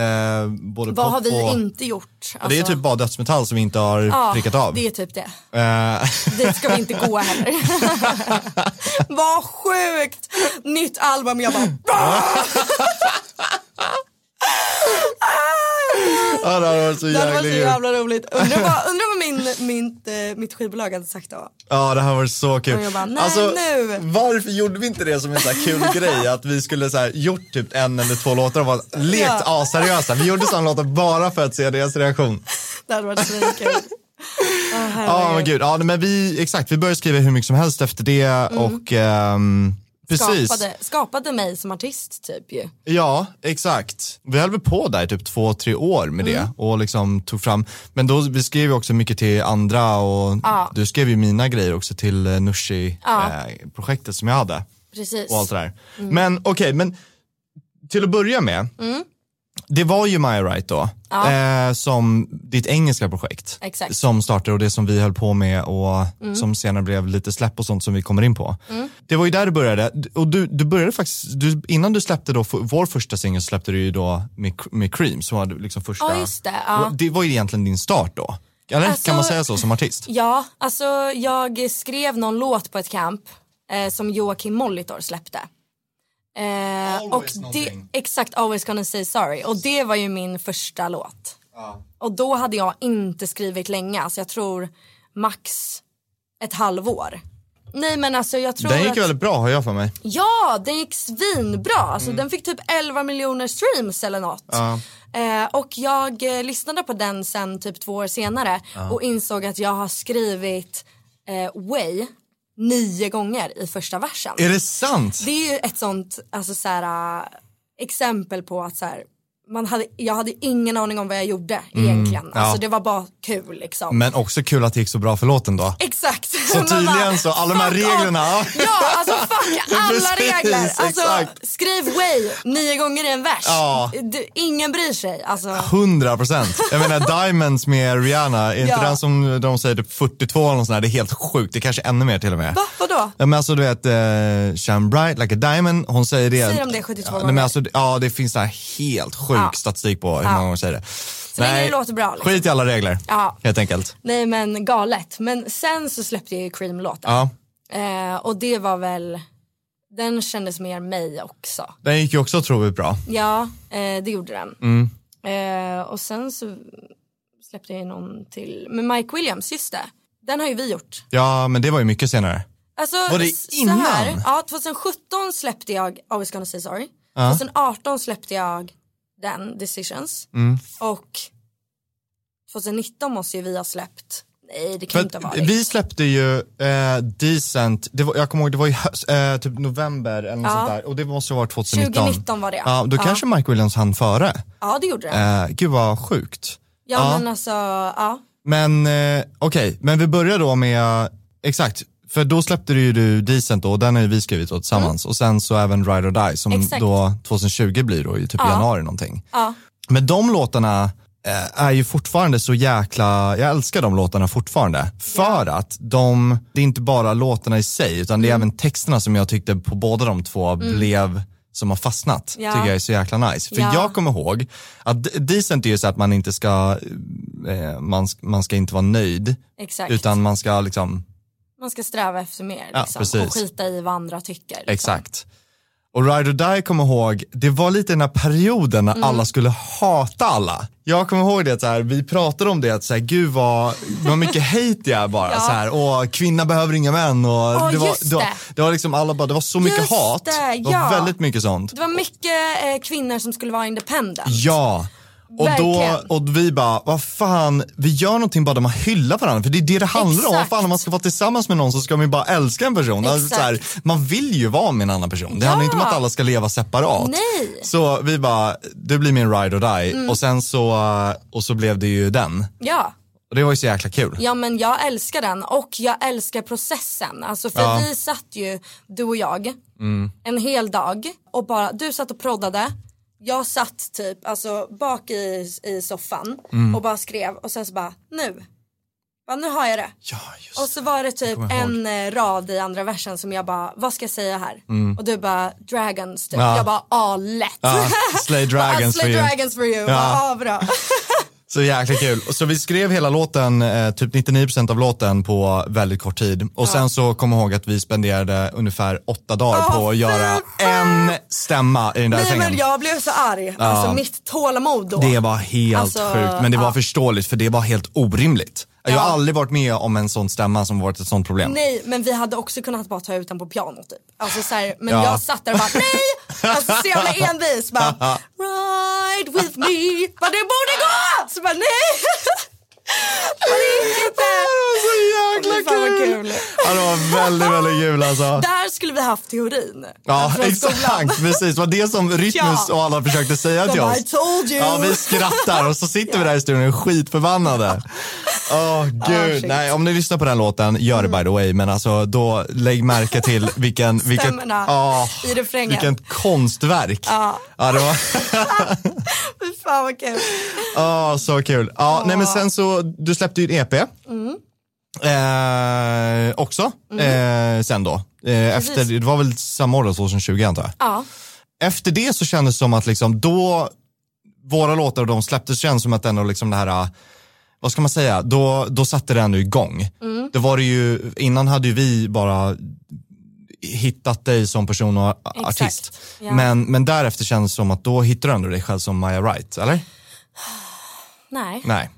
eh, både Vad har vi och... inte gjort? Det är Alltså, typ bara dödsmetall som vi inte har ja, prickat av. Det är typ det. Eh, Dit ska vi inte gå heller. Vad sjukt! Nytt album, jag bara... ja, det hade varit så Det varit så jävla roligt. Undrar vad, undrar vad min, min, eh, mitt skivbolag hade sagt då. Ja det här var så kul. Och jag bara, nej, alltså, nu. Varför gjorde vi inte det som en så kul grej? Att vi skulle så här, gjort typ en eller två låtar och var lekt Ja. aseriösa. Vi gjorde sådana låtar bara för att se deras reaktion. Det hade varit svinkul. Ja herregud. men gud, ja, men vi, exakt, vi började skriva hur mycket som helst efter det och ehm, precis. skapade, skapade mig som artist typ ju. Ja, exakt. Vi höll på där i typ två, tre år med Mm. det och liksom tog fram, men då, vi skrev ju också mycket till andra och Ja. du skrev ju mina grejer också till uh, Nushi-projektet Ja. som jag hade. Precis. och allt det där. Mm. Men okej, men till att börja med, det var ju My Right då, Ja. eh, som ditt engelska projekt Exakt. som startade och det som vi höll på med och Mm. som senare blev lite släpp och sånt som vi kommer in på. Det var ju där det började och du, du började faktiskt, du, innan du släppte då vår första singel släppte du ju då med, med Cream som var liksom första. Ja, just det, ja. Det var ju egentligen din start då. Eller Alltså- kan man säga så som artist? Ja, alltså jag skrev någon låt på ett camp eh, som Joakim Molitor släppte. Eh, och det, exakt, Always gonna say sorry. Och det var ju min första låt. Och då hade jag inte skrivit länge, alltså jag tror max ett halvår. Nej men alltså jag tror Den gick att... väldigt bra har jag för mig. Ja, den gick svinbra. Alltså, Den fick typ 11 miljoner streams eller något. Ja. Eh, och jag eh, lyssnade på den sen typ två år senare och insåg att jag har skrivit eh, Way nio gånger i första versen. Är det sant? Det är ju ett sånt alltså, så här, äh, exempel på att så här, man hade, jag hade ingen aning om vad jag gjorde egentligen. Mm, ja. Alltså det var bara kul liksom. Men också kul att det gick så bra för låten då. Exakt. Så tydligen så, alla de här reglerna. Ja, alltså fuck alla Precis, regler. Alltså, exakt. skriv way nio gånger i en vers. Ja. Du, ingen bryr sig. Alltså, 100 procent. Jag menar Diamonds med Rihanna, är inte Ja. den som de säger typ 42 eller något sånt där, det är helt sjukt. Det är kanske ännu mer till och med. va? Vadå? Ja, men alltså du vet, uh, shine bright like a diamond, hon säger det. Säger de det 72 ja, gånger? men alltså, Ja, det finns så här helt sjuk Ja. statistik på hur Ja. många gånger säger det. Så länge det låter bra. Liksom. Skit i alla regler, Ja. helt enkelt. Nej men galet. Men sen så släppte jag ju Cream-låten. Ja. Eh, och det var väl, den kändes mer mig också. Den gick ju också otroligt bra. Ja, eh, det gjorde den. Mm. Eh, och sen så släppte jag någon till, med Mike Williams, just det. Den har ju vi gjort. Ja, men det var ju mycket senare. Alltså, Var det innan? Så här, ja, 2017 släppte jag Always gonna say sorry. 2018 släppte jag den, Decisions. Mm. Och 2019 måste ju vi ha släppt, nej det kan För inte ha varit. vi släppte ju eh, Decent, det var, jag kommer ihåg det var i höst, eh, typ november eller något Ja. sånt där och det måste ha varit 2019. 2019 var det Ja, då kanske Mike Williams hann före. Ja det gjorde den. Eh, gud vad sjukt. ja, ja. men alltså, ja. Men eh, okej, men vi börjar då med, exakt, för då släppte du ju du Decent då, och den har ju vi skrivit då tillsammans och sen så även Ride or Die som Mm. Exakt. då 2020 blir då i typ Ja. januari någonting. Ja. Men de låtarna eh, är ju fortfarande så jäkla, jag älskar de låtarna fortfarande. För att de, det är inte bara låtarna i sig utan Mm. det är även texterna som jag tyckte på båda de två blev som har fastnat, Ja. tycker jag är så jäkla nice. För Ja. jag kommer ihåg att Decent är ju så att man inte ska, eh, man, man ska inte vara nöjd, Exakt. utan man ska liksom, Man ska sträva efter mer Ja, liksom, och skita i vad andra tycker. Liksom. exakt. Och Ride or Die kommer ihåg, det var lite den här perioden när Mm. alla skulle hata alla. Jag kommer ihåg det att så här, vi pratade om det att så här, gud vad, vad mycket hate det är bara. Ja. Så här, och kvinna behöver inga män och Ja, det, var, just det, var, det. det var liksom alla bara, det var så mycket Just hat. det, det var ja. väldigt mycket sånt. Det var mycket eh, kvinnor som skulle vara independent. Ja. Och, då, och vi bara, vad fan, vi gör någonting bara där man hyllar varandra. För det är det det handlar om. Exakt. fan, om man ska vara tillsammans med någon så ska man ju bara älska en person. Alltså, så här, man vill ju vara med en annan person. Det Ja. handlar inte om att alla ska leva separat. Nej. Mm. Så vi bara, det blir min ride or die. Och sen så, och så blev det ju den. Ja. Och det var ju så jäkla kul. Ja men jag älskar den och jag älskar processen. Alltså för Ja. Mm. vi satt ju, du och jag, en hel dag och bara, du satt och proddade. Jag satt typ alltså bak i, i soffan Mm. och bara skrev och sen så bara nu. Bara, nu har jag det. Ja, Och så var det typ kommer ihåg. en eh, rad i andra versen som jag bara, vad ska jag säga här? Och du bara, dragons typ. Mm. Ja. Jag bara, ah lätt. Ja, slay dragons Slay for you. dragons for you. Ja. Bara, ah, bra. Så jäkla kul. Så vi skrev hela låten, eh, typ 99% av låten på väldigt kort tid. Och sen så kom jag ihåg att vi spenderade ungefär åtta dagar Åh, på att göra en stämma i den där Nej refrängen. men jag blev så arg. Alltså mitt tålamod då. Det var helt Alltså, sjukt, men det var ja. förståeligt för det var helt orimligt. Jag har aldrig varit med om en sån stämma som varit ett sånt problem. Nej men vi hade också kunnat bara ta ut den på piano typ. Alltså så här, men Ja. jag satt där och bara nej! Alltså så jävla envis bara ride with me. Bara det borde gå! Så bara nej! Kul! Ja, det var väldigt, väldigt kul alltså. Där skulle vi haft teorin. Ja, skolan. exakt. Precis. Det var det som Rytmus Ja. och alla försökte säga till oss. I told you. Ja, vi skrattar och så sitter vi där i studion och är skitförbannade. Åh gud, shit. nej om ni lyssnar på den låten, gör det by the way, men alltså då lägg märke till vilken, vilket, Stämmorna ja, i refrängen. vilken konstverk. Ja. Ja, det var, Fy fan vad kul. ja så kul. Ja, nej men sen så, du släppte ju en EP. Mm. Eh, också, eh, sen då. Eh, efter, det var väl samma år då, 2020 antar jag. Ja. efter det så kändes det som att liksom då, våra låtar och de släpptes känns som att ändå liksom det här, vad ska man säga, då, då satte det ändå igång. Mm. Det var det ju, innan hade ju vi bara hittat dig som person och a- Exakt, artist. ja. Men, men därefter kändes det som att då hittade du ändå dig själv som Maja Wright, eller? Nej. Nej.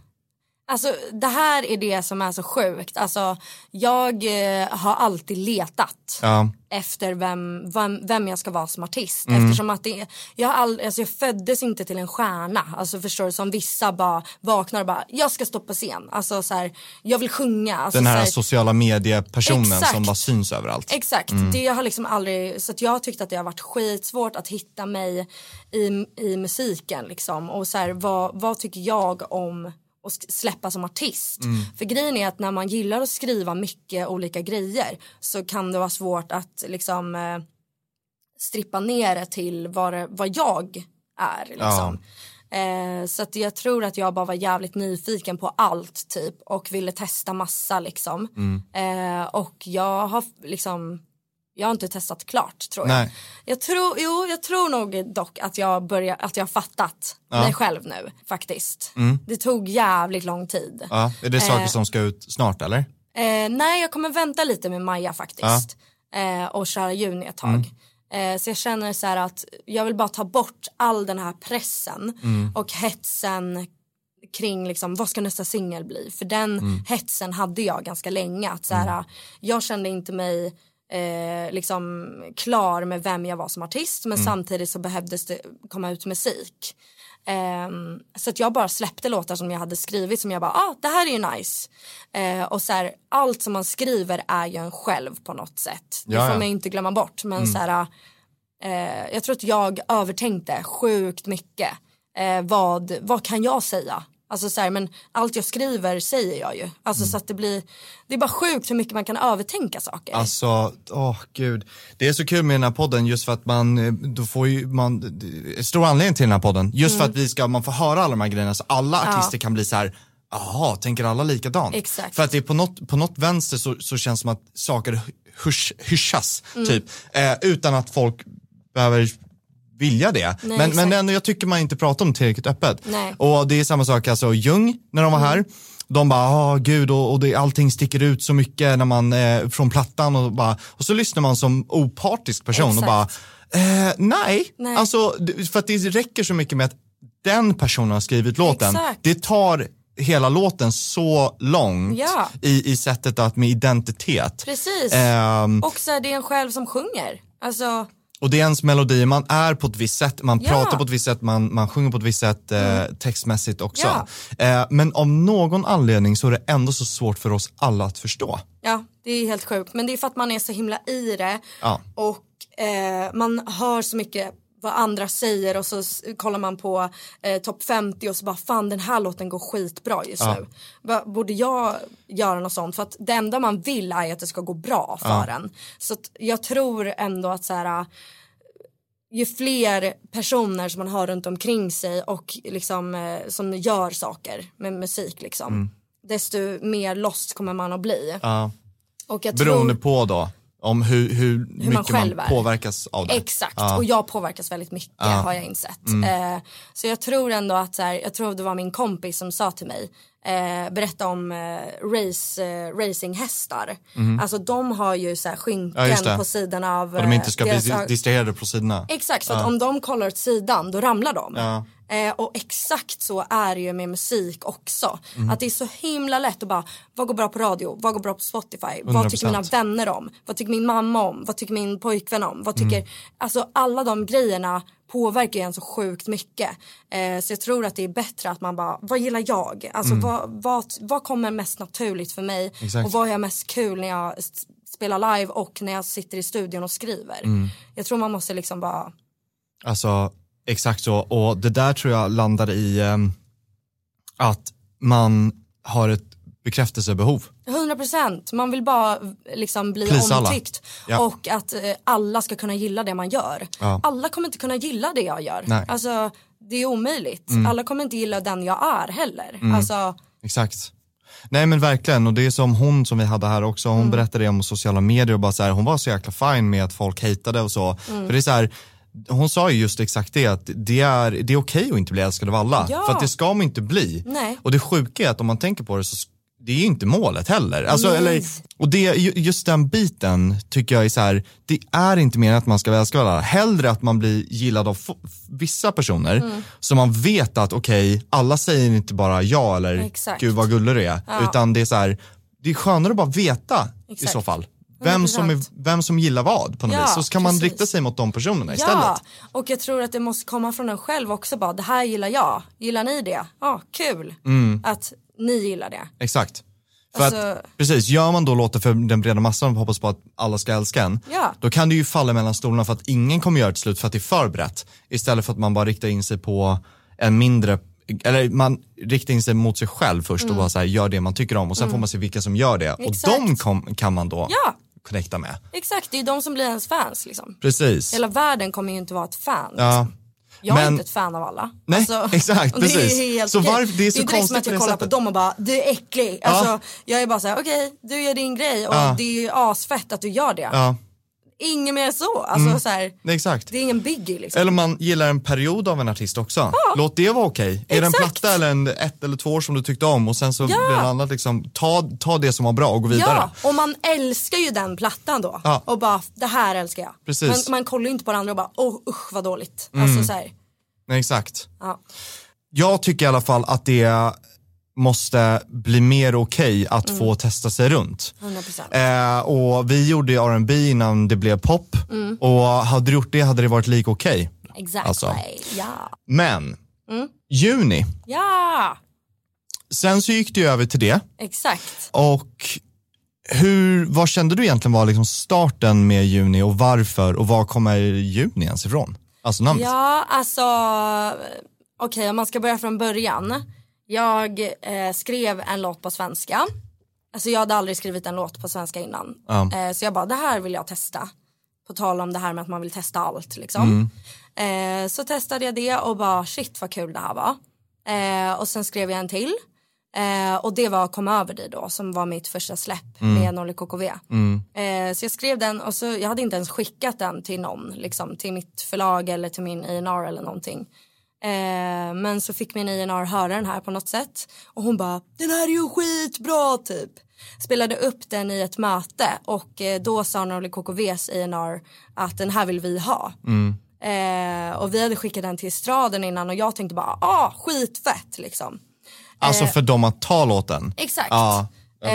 Alltså det här är det som är så sjukt. Alltså jag eh, har alltid letat Ja. efter vem, vem, vem jag ska vara som artist. Mm. Eftersom att det, jag, all, alltså jag föddes inte till en stjärna. Alltså förstår du, som vissa bara vaknar och bara, jag ska stå på scen. Alltså så här, jag vill sjunga. Alltså, Den här här, sociala mediepersonen som bara syns överallt. Exakt, det har liksom aldrig, så att jag har tyckt att det har varit skitsvårt att hitta mig i, i musiken liksom. Och så här, vad, vad tycker jag om sk- släppa som artist? För grejen är att när man gillar att skriva mycket olika grejer så kan det vara svårt att liksom eh, strippa ner det till vad, det, vad jag är liksom. Eh, så att jag tror att jag bara var jävligt nyfiken på allt typ och ville testa massa liksom. Eh, och jag har liksom, jag har inte testat klart tror jag. Nej. Jag tror, jo jag tror nog dock att jag börjar, att jag har fattat mig själv nu faktiskt. Det tog jävligt lång tid. Ja. Är det saker som ska ut snart eller? Eh, nej, jag kommer vänta lite med Maja faktiskt. Eh, och köra juni ett tag. Eh, så jag känner så här att jag vill bara ta bort all den här pressen och hetsen kring liksom, vad ska nästa singel bli? För den hetsen hade jag ganska länge. Att så här, Jag kände inte mig eh, liksom klar med vem jag var som artist men samtidigt så behövdes det komma ut musik. Ehm, så att jag bara släppte låtar som jag hade skrivit som jag bara, ah det här är ju nice. Eh, och så här, allt som man skriver är ju en själv på något sätt. Det får man inte glömma bort. Men så här, eh, jag tror att jag övertänkte sjukt mycket. Eh, vad, vad kan jag säga? Alltså så här, men allt jag skriver säger jag ju. Alltså så att det blir, det är bara sjukt hur mycket man kan övertänka saker. Alltså, åh gud. Det är så kul med den här podden just för att man, eh, då får ju man, stor anledning till den här podden. Just Mm. för att vi ska, man får höra alla de här grejerna så alla artister kan bli så här. Jaha, tänker alla likadant? Exakt. För att det är på något, på något vänster så, så känns det som att saker hysch, hyschas, Mm. typ. Eh, utan att folk behöver vilja det. men, men exakt. ändå, jag tycker man inte pratar om tillräckligt öppet. Nej. Och det är samma sak, alltså Jung, när de var här, de bara, ah gud, och, och det, allting sticker ut så mycket när man, eh, från plattan och bara, och så lyssnar man som opartisk person och bara, Exakt. eh, nej, Nej. alltså för att det räcker så mycket med att den personen har skrivit låten. Exakt. Det tar hela låten så långt Ja. i, i sättet att med identitet. Precis. Ehm, Och så är det en själv som sjunger. Alltså, och det är ens melodi, man är på ett visst sätt, man Ja. Mm. pratar på ett visst sätt, man, man sjunger på ett visst sätt eh, textmässigt också. Eh, men av någon anledning så är det ändå så svårt för oss alla att förstå. Ja, det är helt sjukt. Men det är för att man är så himla i det. Ja. Och eh, man hör så mycket vad andra säger och så kollar man på eh, topp 50 och så bara fan den här låten går skitbra just Ja. nu. Borde jag göra något sånt? För att det enda man vill är att det ska gå bra för en. Så jag tror ändå att så här ju fler personer som man har runt omkring sig och liksom eh, som gör saker med musik liksom. Desto mer lost kommer man att bli. Mm. Ja. Och jag Beroende tror, på då, om hur, hur, mycket man, är. påverkas av det. Exakt, Ja. och jag påverkas väldigt mycket har jag insett. Mm. Eh, så jag tror ändå att, så här, jag tror det var min kompis som sa till mig, eh, berätta om eh, race, eh, racinghästar. Alltså de har ju så här. Ja, skynken det. på sidan av Och de inte ska eh, bli deras ög- distraherade på sidorna. Exakt, så att om de kollar åt sidan då ramlar de. Eh, och exakt så är det ju med musik också. Mm. Att det är så himla lätt att bara, vad går bra på radio, vad går bra på Spotify, vad tycker mina 100%. vänner om, vad tycker min mamma om, vad tycker min pojkvän om, vad tycker, Mm. alltså alla de grejerna påverkar ju en så sjukt mycket. Eh, så jag tror att det är bättre att man bara, vad gillar jag? Alltså vad, vad, vad kommer mest naturligt för mig Mm. Exakt. och vad har jag mest kul när jag spelar live och när jag sitter i studion och skriver. Mm. Jag tror man måste liksom bara Alltså, exakt så. Och det där tror jag landar i ehm, att man har ett bekräftelsebehov. 100 procent. Man vill bara liksom bli Please omtyckt. Ja. Och att eh, alla ska kunna gilla det man gör. Ja. Alla kommer inte kunna gilla det jag gör. Nej. Mm. Alltså, det är omöjligt. Alla kommer inte gilla den jag är heller. Alltså, Exakt. Nej men verkligen och det är som hon som vi hade här också, hon berättade om sociala medier och bara så här, hon var så jäkla fin med att folk hatade och så. För det är så här, hon sa ju just exakt det, att det är, det är okej att inte bli älskad av alla. Ja. För att det ska man inte bli. Nej. Och det sjuka är att om man tänker på det så det är ju inte målet heller. Alltså, Nej. eller, och det, ju- just den biten tycker jag är så här, det är inte mer att man ska älska varandra. Hellre att man blir gillad av vissa personer Mm. så man vet att okej, alla säger inte bara ja eller Exakt. gud vad gullig du är. Utan det är så här, det är skönare att bara veta i Exakt. så fall. Vem som, är, 100%. vem som gillar vad på något Ja, vis. Så ska man rikta sig mot de personerna istället. Ja, och jag tror att det måste komma från en själv också bara, det här gillar jag, gillar ni det? Ja, kul att ni gillar det. Exakt. För Alltså- att, precis, gör man då låter för den breda massan och hoppas på att alla ska älska en, Ja. då kan det ju falla mellan stolarna för att ingen kommer göra ett slut för att det är förberett. Istället för att man bara riktar in sig på en mindre, eller man riktar in sig mot sig själv först och bara så här, gör det man tycker om och sen får man se vilka som gör det. Och Mm. Exakt. de kom, kan man då Ja. Connecta med. Exakt, det är de som blir ens fans liksom. Precis. Hela världen kommer ju inte vara ett fan. Ja. Liksom. Jag är Men- inte ett fan av alla. Nej, exakt, och det precis. Är helt Så varför- det är så inte liksom konstigt att på jag det kollar sättet. på dem och bara, du är äcklig. Alltså, Jag är bara såhär, okej, du gör din grej och Ja. det är ju asfett att du gör det. Ja, Inget mer så. Alltså, så här, exakt. det är ingen biggie liksom. Eller om man gillar en period av en artist också. Låt det vara okej. Är det en platta eller en, ett eller två år som du tyckte om och sen så blir det annat liksom, ta, ta det som var bra och gå vidare. Ja, och man älskar ju den plattan då. Ja. Och bara, det här älskar jag. Precis. Mm. Men man kollar ju inte på det andra och bara, oh usch vad dåligt. Alltså så här, Nej, exakt. ja. Jag tycker i alla fall att det måste bli mer okej att Mm. få testa sig runt. 100%. Eh, och vi gjorde ju R&B innan det blev pop Mm. och hade du gjort det hade det varit lika okej. Exactly. Alltså. Ja. Men, Mm. juni, Ja, sen så gick det ju över till det exakt. och hur, vad kände du egentligen var liksom starten med juni och varför och var kommer juni ens ifrån? Alltså namnet. Ja, alltså okej om man ska börja från början. Jag eh, skrev en låt på svenska. Alltså jag hade aldrig skrivit en låt på svenska innan. Ja. Eh, så jag bara, det här vill jag testa. På tal om det här med att man vill testa allt liksom. Eh, så testade jag det och bara shit vad kul det här var. Eh, och sen skrev jag en till. Eh, och det var Kom över dig då som var mitt första släpp med Norli KKV. Eh, så jag skrev den och så jag hade inte ens skickat den till någon, liksom till mitt förlag eller till min A&R eller någonting. Eh, men så fick min A&R höra den här på något sätt och hon bara den här är ju skitbra typ. Spelade upp den i ett möte och eh, då sa Norli KKVs A&R att den här vill vi ha. Eh, och vi hade skickat den till Estraden innan och jag tänkte bara ah skitfett liksom. Alltså för dem att ta låten. Exakt. Ja, ja.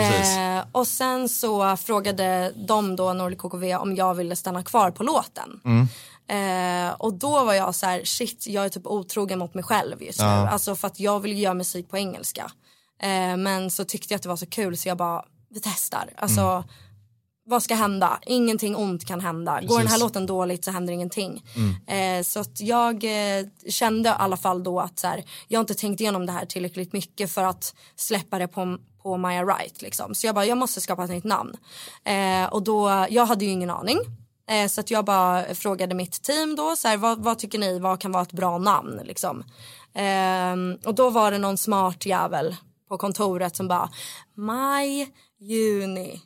Eh, och sen så frågade de då Norli KKV om jag ville stanna kvar på låten. Mm. Eh, och då var jag så här, shit jag är typ otrogen mot mig själv just nu. Alltså för att jag vill göra musik på engelska. Eh, men så tyckte jag att det var så kul så jag bara, vi testar. Alltså Mm. vad ska hända? Ingenting ont kan hända. Går den här Precis. låten dåligt så händer ingenting. Mm. Eh, så att jag eh, kände i alla fall då att så här, jag inte tänkt igenom det här tillräckligt mycket för att släppa det på, på Maya Wright. Liksom. Så jag bara, jag måste skapa ett nytt namn. Eh, och då, jag hade ju ingen aning. Eh, så att jag bara frågade mitt team då, så här, vad, vad tycker ni, vad kan vara ett bra namn? Liksom. Ehm, och då var det någon smart jävel på kontoret som bara, maj, juni.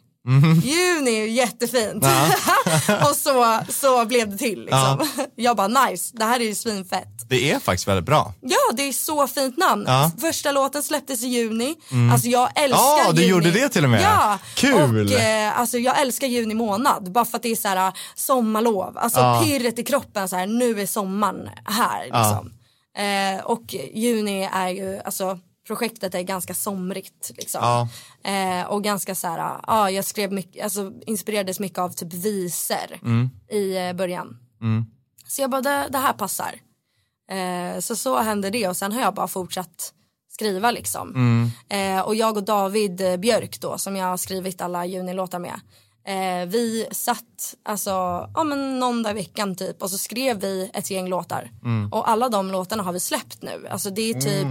Juni är ju jättefint. och så, så blev det till liksom. Jag bara nice, det här är ju svinfett. Det är faktiskt väldigt bra. Ja det är så fint namn. Ja. Första låten släpptes i juni. Alltså jag älskar Ja, du juni. gjorde det till och med. Ja. Kul. Och eh, alltså jag älskar juni månad. Bara för att det är så här sommarlov. Alltså Ja. pirret i kroppen så här nu är sommaren här liksom. Eh, och juni är ju, alltså projektet är ganska somrigt liksom. Ja. Eh, och ganska så här, ja jag skrev mycket, alltså inspirerades mycket av typ visor Mm. i eh, början. Så jag bara, det, det här passar. Eh, så så hände det och sen har jag bara fortsatt skriva liksom. Eh, och jag och David eh, Björk då som jag har skrivit alla junilåtar med. Eh, vi satt alltså, ja men någon dag i veckan typ och så skrev vi ett gäng låtar. Och alla de låtarna har vi släppt nu. Alltså det är typ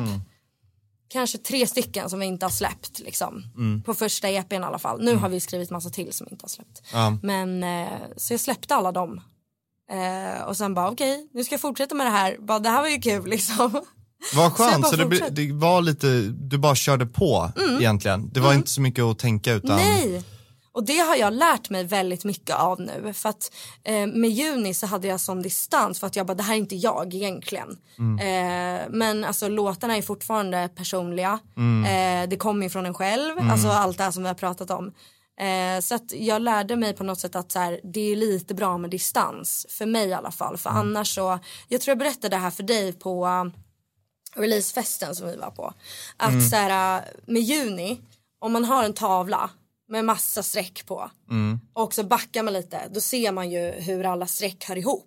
kanske tre stycken som vi inte har släppt liksom. På första EPn i alla fall. Nu har vi skrivit massa till som vi inte har släppt. Ja. Men eh, så jag släppte alla dem. Eh, och sen bara okej, nu ska jag fortsätta med det här. Bara, det här var ju kul liksom. Vad Så skönt, bara så, det, det var lite, du bara körde på egentligen. Det var inte så mycket att tänka utan, Nej. Och det har jag lärt mig väldigt mycket av nu. För att eh, med juni så hade jag sån distans för att jag bara det här är inte jag egentligen. Eh, men alltså låtarna är fortfarande personliga. Eh, det kommer ju från en själv. Alltså allt det här som vi har pratat om. Eh, så att jag lärde mig på något sätt att så här, det är lite bra med distans. För mig i alla fall. För annars så, jag tror jag berättade det här för dig på uh, releasefesten som vi var på. Att så här, uh, med juni, om man har en tavla med massa streck på och så backar man lite, då ser man ju hur alla streck hör ihop.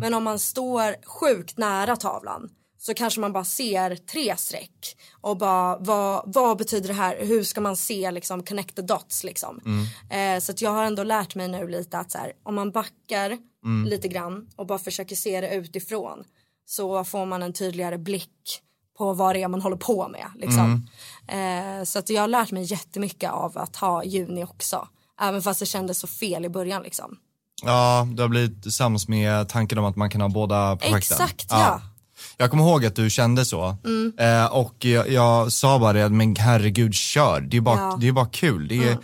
Men om man står sjukt nära tavlan så kanske man bara ser tre streck och bara vad, vad betyder det här? Hur ska man se liksom connect the dots liksom? Eh, så att jag har ändå lärt mig nu lite att så här, om man backar lite grann och bara försöker se det utifrån så får man en tydligare blick på vad det är man håller på med liksom. Eh, så att jag har lärt mig jättemycket av att ha juni också. Även fast det kändes så fel i början liksom. Ja, du har blivit sams med tanken om att man kan ha båda projekten. Exakt ja. Jag kommer ihåg att du kände så. Mm. Eh, och jag, jag sa bara det, men herregud kör, det är bara, Ja. det är bara kul. Det är,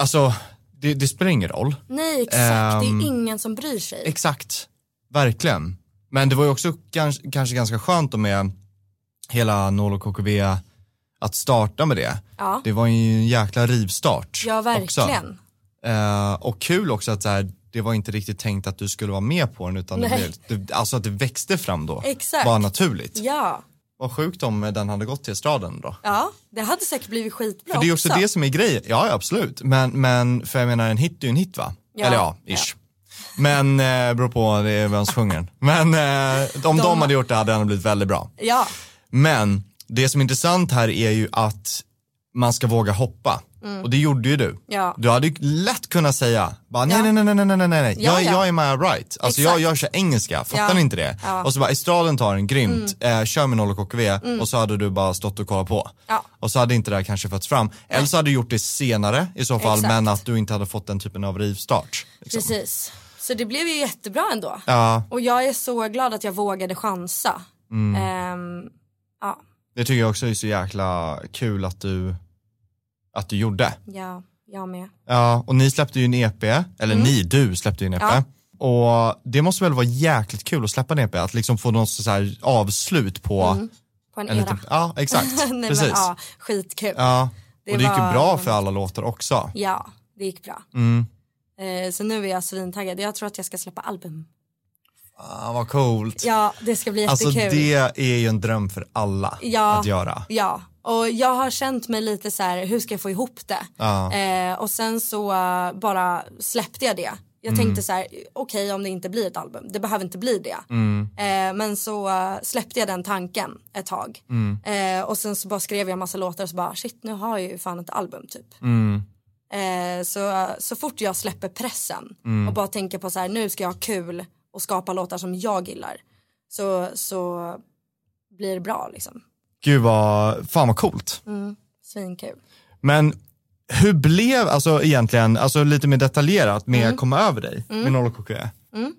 Alltså, det, det spelar ingen roll. Nej exakt, Ehm, det är ingen som bryr sig. Exakt, verkligen. Men det var ju också kanske, kanske ganska skönt med hela Nolo KKV att starta med det. Ja. Det var ju en jäkla rivstart. Ja Också. verkligen. Eh, och kul också att så här, det var inte riktigt tänkt att du skulle vara med på den utan det, det, alltså att det växte fram då. Exakt. Bara naturligt. Ja. Vad sjukt om den hade gått till estraden då. ja, det hade säkert blivit skitbra För det är också det som är grejen, ja ja, absolut. Men, men för jag menar en hit är ju en hit va? Ja. Eller ja, ish. Men eh, beror på det är vem som sjunger den. Men eh, om de... De- hade gjort det hade den blivit väldigt bra. Ja, Men det som är intressant här är ju att man ska våga hoppa. Och det gjorde ju du. Mm. Ja. Du hade ju lätt kunnat säga, bara, nej, Ja. nej, nej, nej, nej, nej, nej, nej. Ja, jag, ja. jag är med right. Alltså jag, Exakt. jag kör engelska, fattar Ja. ni inte det? Ja. Mm. Och så bara, estraden tar en grymt, eh, kör med noll och KKV och så hade du bara stått och kollat på. Ja. Och så hade inte det här kanske fötts fram. Eller så hade du gjort det senare i så fall, Exakt. men att du inte hade fått den typen av rivstart. Liksom. precis. Så det blev ju jättebra ändå. Ja, Och jag är så glad att jag vågade chansa. Mm. Ehm, ja, det tycker jag också är så jäkla kul att du, att du gjorde. ja, jag med. Ja, och ni släppte ju en EP, eller ni, du släppte ju en EP. Mm. Ja. Och det måste väl vara jäkligt kul att släppa en EP, att liksom få något så här avslut på På en, en era. liten, ja exakt, Nej, precis. Men, ja, skitkul. Ja. Ja, Det och det gick ju var- bra för alla låtar också. det gick bra. Mm. Eh, så nu är jag svintaggad. Jag tror att jag ska släppa album. Ah, vad coolt. Ja, det ska bli alltså jättekul. det är ju en dröm för alla Ja. att göra. Ja, och jag har känt mig lite så här, hur ska jag få ihop det? Ja. Eh, och sen så eh, bara släppte jag det. Jag Mm. tänkte så här, okej om det inte blir ett album, det behöver inte bli det. Mm. Eh, men så eh, släppte jag den tanken ett tag. Mm. Eh, och sen så bara skrev jag massa låtar och så bara, shit nu har jag ju fan ett album typ. Mm. Eh, så, så fort jag släpper pressen Mm. och bara tänker på så här, nu ska jag ha kul och skapa låtar som jag gillar. Så, så blir det bra liksom. Gud vad, fan vad coolt. Svinkul. Men hur blev, alltså egentligen, alltså lite mer detaljerat med Mm. Komma över dig med Noll och KK.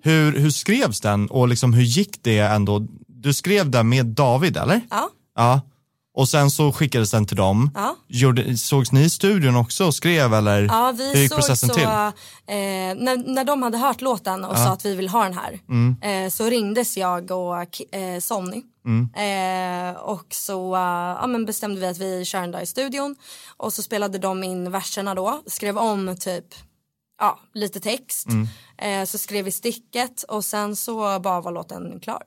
Hur, hur skrevs den och liksom hur gick det ändå? Du skrev den med David eller? Ja, Ja. Och sen så skickades den till dem. ja. Gjorde, sågs ni i studion också och skrev eller? Ja, hur vi gick såg processen så, till? eh, när, när de hade hört låten och sa att vi vill ha den här Mm. eh, så ringdes jag och eh, Sonny Mm. eh, och så eh, ja, men bestämde vi att vi kör den där i studion och så spelade de in verserna då, skrev om typ ja, lite text, Mm. eh, så skrev vi sticket och sen så bara var låten klar.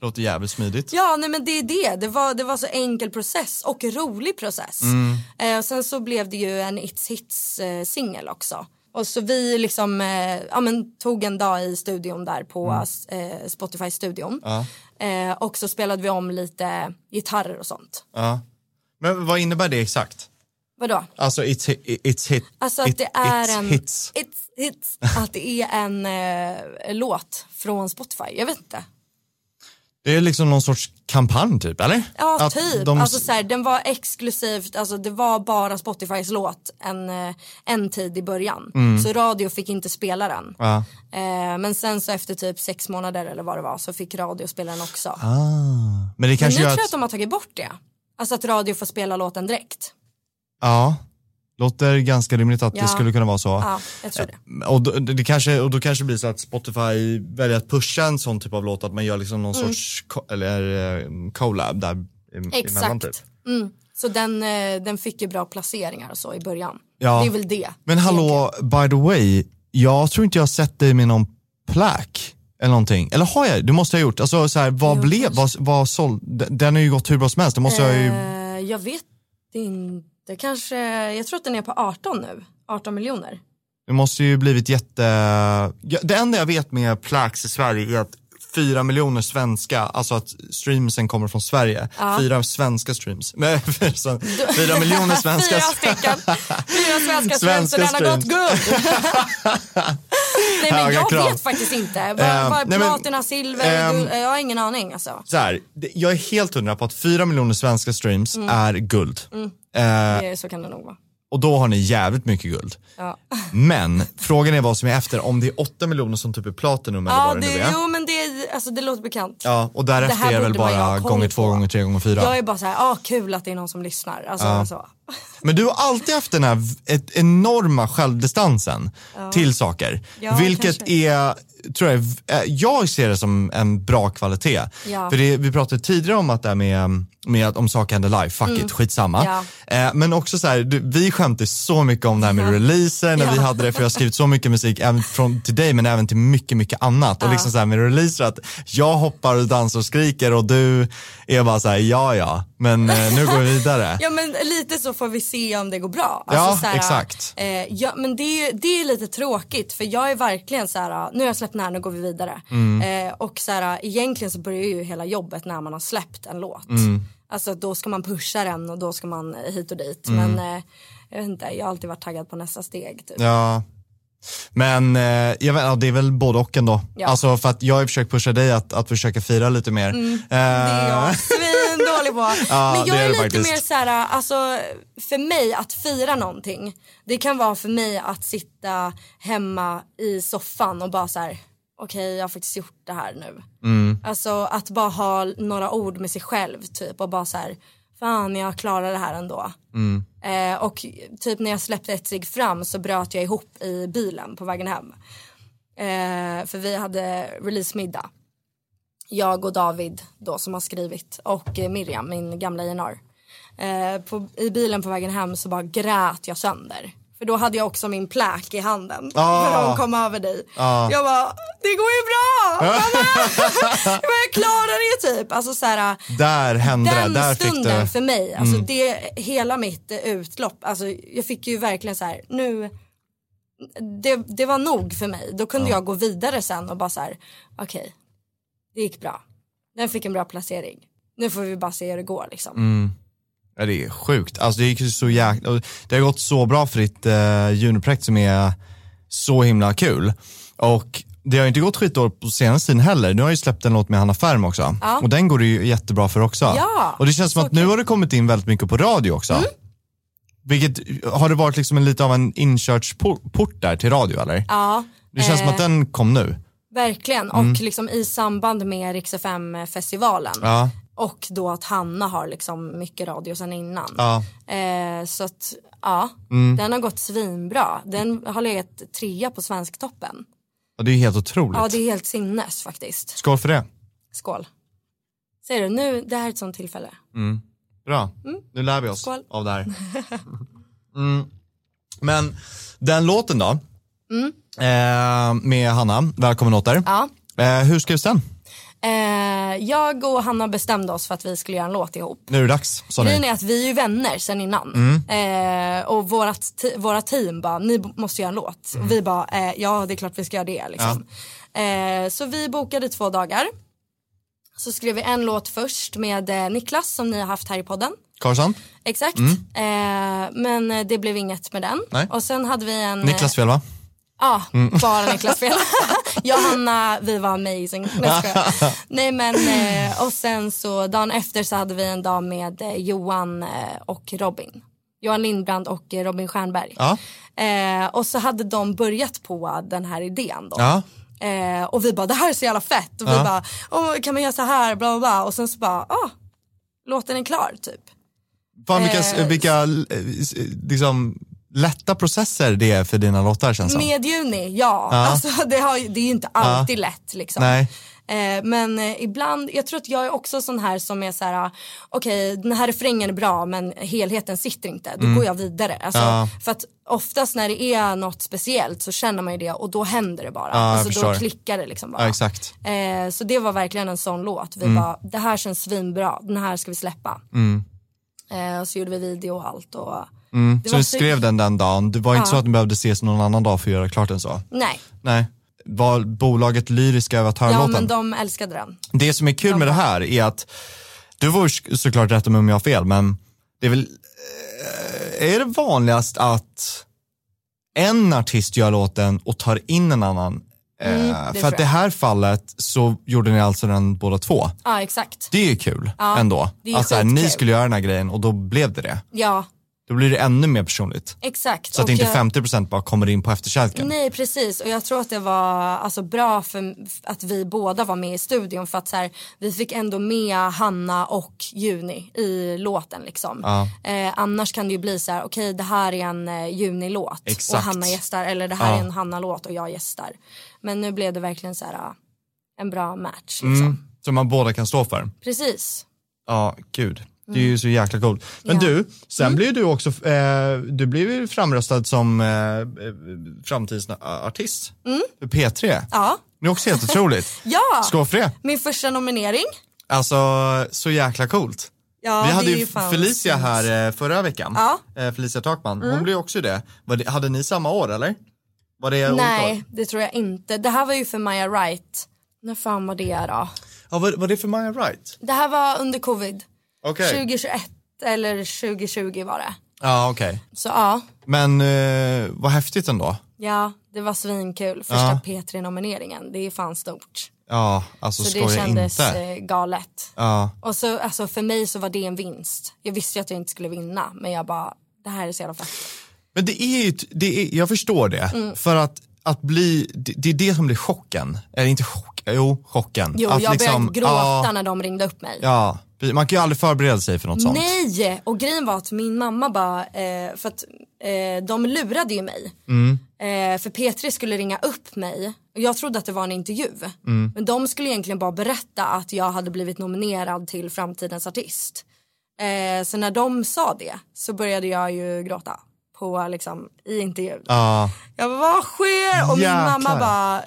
Låter jävligt smidigt. Ja, nej men det är det. Det var, det var så enkel process och rolig process. Eh, och sen så blev det ju en It's Hits eh, singel också. Och så vi liksom, eh, ja men tog en dag i studion där på eh, Spotify-studion. Ja. Eh, och så spelade vi om lite gitarrer och sånt. Ja. Men vad innebär det exakt? Vadå? Alltså it's, it's hit. Alltså att it- det är it's en... hits. It's hits. Att det är en eh, låt från Spotify. Jag vet inte. Det är liksom någon sorts kampanj typ, eller? Ja, Att typ. de- Alltså, så här, den var exklusivt, alltså, det var bara Spotifys låt en, eh, en tid i början. Så radio fick inte spela den. Ja. Eh, men sen så efter typ sex månader eller vad det var så fick radio spela den också. Ah. Men det men kanske nu gör tror jag att... att de har tagit bort det. Alltså att radio får spela låten direkt. Ja, Låter ganska rimligt att Ja. det skulle kunna vara så. Ja, jag tror det. Och då, det kanske, och då kanske blir så att Spotify väljer att pusha en sån typ av låt, att man gör liksom någon sorts co- eller, eh, collab där e- emellan typ. Mm. Exakt. Mm. Så den, eh, den fick ju bra placeringar och så i början. Ja. Det är väl det. Men hallå, by the way, jag tror inte jag har sett dig med någon plack eller någonting. Eller har jag? Det måste jag ha gjort. Alltså så här, vad Jo, blev, vad, vad såld, den- har ju gått hur bra som helst. Det måste jag ju, Eh, jag vet inte, kanske, jag tror att den är på 18 nu. 18 miljoner. det måste ju blivit jätte, ja, det enda jag vet med plax i Sverige är att fyra miljoner svenska, alltså att streamsen kommer från Sverige. Fyra svenska streams. Nej, fyra miljoner svenska. Fyra stycken. Fyra svenska streams Svenska och den har gått streams. guld. nej men jag krav. vet faktiskt inte. Vad, Eh, är men, platina, silver, guld? Jag har ingen aning alltså. Så här, det- jag är helt hundra på att fyra miljoner svenska streams Mm. är guld. Eh, så kan det nog vara. och då har ni jävligt mycket guld. Ja, Men frågan är vad som är efter, om det är 8 miljoner som typ är platinum eller ja vad det, nu det, är. jo men det, alltså, det låter bekant. Ja, och därefter är det väl bara gånger två, gånger tre, gånger fyra. Jag är bara så här, ah, kul att det är någon som lyssnar. Alltså, så. Men du har alltid haft den här ett enorma självdistansen till saker. Ja, vilket kanske. är, tror jag, eh, jag ser det som en bra kvalitet. Ja. För det, vi pratade tidigare om att det här med, med att om saker händer live, fuck it, skitsamma. Mm. Ja. Eh, men också så här, du, vi skämtade så mycket om det här med Ja. releaser när vi Ja. hade det, för jag har skrivit så mycket musik, även från, till dig men även till mycket, mycket annat. Och liksom så här med releaser att jag hoppar och dansar och skriker och du är bara så här, ja ja, men eh, nu går vi vidare. Ja men lite så får vi se om det går bra. Ja, Alltså, så här, exakt. Eh, ja, men det är, det är lite tråkigt för jag är verkligen så här, nu har jag släppt den här, nu går vi vidare. Mm. Eh, och så här, egentligen så börjar ju hela jobbet när man har släppt en låt. Mm. Alltså då ska man pusha den och då ska man hit och dit. Mm. Men eh, jag vet inte, jag har alltid varit taggad på nästa steg. Typ. Ja. Men eh, jag vet, ja, det är väl både och ändå. Ja. Alltså för att jag har försökt pusha dig att, att försöka fira lite mer. Mm. Det är jag svindålig på. Ja, Men jag är är, lite faktiskt. mer så här, alltså för mig att fira någonting. Det kan vara för mig att sitta hemma i soffan och bara så här. Okej jag har faktiskt gjort det här nu. Mm. Alltså att bara ha några ord med sig själv typ och bara så här. Fan jag klarar det här ändå. Mm. Eh, och typ när jag släppte ett steg fram så bröt jag ihop i bilen på vägen hem. Eh, för vi hade releasemiddag. Jag och David då som har skrivit och eh, Miriam, min gamla A&R. Eh, på, I bilen på vägen hem så bara grät jag sönder. För då hade jag också min pläk i handen. Ah. För de kom över dig. Ah. Jag bara, det går ju bra! mamma!" jag, bara, jag klarar det typ. Alltså så här, Där hände den det, där stunden för mig, alltså det, hela mitt utlopp, alltså jag fick ju verkligen så här, nu, det, det var nog för mig. Då kunde jag gå vidare sen och bara så här, okej, det gick bra. Den fick en bra placering. Nu får vi bara se hur det går liksom. Mm. Ja, det är sjukt. Alltså det gick ju så jäkla, det har gått så bra för ditt uh, juniprojekt som är så himla kul. Och det har inte gått skitdåligt på senaste tiden heller. Nu har jag ju släppt en låt med Hanna Färm också. Ja. Och den går det ju jättebra för också. Ja, och det känns som att nu har det kommit in väldigt mycket på radio också. Mm. Vilket, har det varit liksom en, lite av en inkörsport där till radio eller? Ja, Det känns som eh, att den kom nu. verkligen. Och liksom i samband med Rix FM festivalen Ja, och då att Hanna har liksom mycket radio sen innan. ja. Eh, så att ja, Mm. den har gått svinbra. Den har legat trea på Svensktoppen. Och det är helt otroligt. Ja det är helt sinnes faktiskt. Skål för det. Skål. Ser du, nu, det här är ett sånt tillfälle. Bra, nu lär vi oss Skål. av det här. Mm. Men den låten då, eh, med Hanna, Välkommen åter. Ja. Eh, hur skrevs den? Eh, jag och Hanna bestämde oss för att vi skulle göra en låt ihop. Nu är det dags, sa Grejen ni. är att vi är ju vänner sen innan. Eh, och vårat, våra team bara, ni måste göra en låt. Och vi bara, eh, ja det är klart vi ska göra det. Liksom. Eh, så vi bokade två dagar. Så skrev vi en låt först med eh, Niklas som ni har haft här i podden. Karlsson? Exakt. Eh, men det blev inget med den. Nej. Och sen hade vi en... Niklas fel va? Ja, bara Niklas fel. jag och Hanna, vi var amazing. Nej, men, eh, och sen så dagen efter så hade vi en dag med eh, Johan eh, och Robin. Johan Lindbrand och eh, Robin Stjernberg. Ja. Eh, och så hade de börjat på den här idén då. Ja. Eh, och vi bara, det här är så jävla fett. Och vi bara, Åh, kan man göra så här, bla bla bla. Och sen så bara, ah, låten är klar typ. Fan vilka, vilka liksom, lätta processer det är för dina låtar känns som. Med juni, ja. Alltså, det, har, det är ju inte alltid lätt liksom. Nej. Eh, men eh, ibland, jag tror att jag är också sån här som är så här, ah, okej den här refrängen är bra men helheten sitter inte. Då går jag vidare. Alltså, Mm. Ja. För att oftast när det är något speciellt så känner man ju det och då händer det bara. Ja, alltså, då klickar det liksom bara. Ja. Eh, så det var verkligen en sån låt. Mm. Vi bara, det här känns svinbra, den här ska vi släppa. Eh, och så gjorde vi video och allt. Och, Mm. Så du skrev den den dagen, det var inte så att ni behövde ses någon annan dag för att göra klart den så? Nej, Nej. Var bolaget lyriska över att höra ja låten? men de älskade den. Det som är kul med det här är att, du får såklart rätta mig om jag har fel, men det är väl, eh, är det vanligast att en artist gör låten och tar in en annan? Eh, Mm, för att det här fallet så gjorde ni alltså den båda två. Ja exakt. Det är ju kul Ja, ändå. det är att så här, ni skulle göra den här grejen och då blev det det. Ja Då blir det ännu mer personligt. exakt. Så att Och inte jag- 50% bara kommer in på efterkälken. Nej precis och jag tror att det var alltså, bra för att vi båda var med i studion för att så här, vi fick ändå med Hanna och Juni i låten liksom. Ja. Eh, annars kan det ju bli så här, okej det här är en eh, Juni-låt och. Hanna gästar eller det här Ja. är en Hanna-låt och jag gästar. Men nu blev det verkligen så här ah, en bra match liksom. Mm, som man båda kan stå för. Precis. Ja, gud. Det är ju så jäkla coolt. Men Mm. Ja. du, sen blir du också, eh, du blev ju framröstad som eh, framtidsartist för P3. Mm. Ja. Det är också helt otroligt. Ja, Skål för det. min första nominering. Alltså, så jäkla coolt. Ja, Vi hade ju Felicia snyggt. här eh, förra veckan. Ja. Mm. Eh, Felicia Takman. Hon blev också det. Hade ni samma år eller? Var det Nej, år? det tror jag inte. Det här var ju för Maya Wright. När fan var det då? Ja, var, var det för Maya Wright? Det här var under covid. Okej. 2021 eller 2020 var det. Ja, okej. Så ja, Men eh, vad häftigt ändå. ja det var svinkul. Första P3-nomineringen, det är fan stort. Ja, alltså Så det skoja kändes inte. eh, galet. Ja. Och så alltså för mig så var det en vinst. Jag visste ju att jag inte skulle vinna men jag bara, det här är så jävla fett. Men det är ju, det är, jag förstår det. Mm. För att, att bli, det, det är det som blir chocken. Eller inte chock, jo chocken. Jo, att jag liksom, började gråta ja, när de ringde upp mig. ja, man kan ju aldrig förbereda sig för något sånt. Nej! Och grejen var att min mamma bara, eh, för att eh, de lurade ju mig. Eh, för P3 skulle ringa upp mig och jag trodde att det var en intervju. Men de skulle egentligen bara berätta att jag hade blivit nominerad till framtidens artist. Eh, så när de sa det så började jag ju gråta på liksom i intervjun. Ja, Jag bara, vad sker? Och min Jäklar. mamma bara, eh,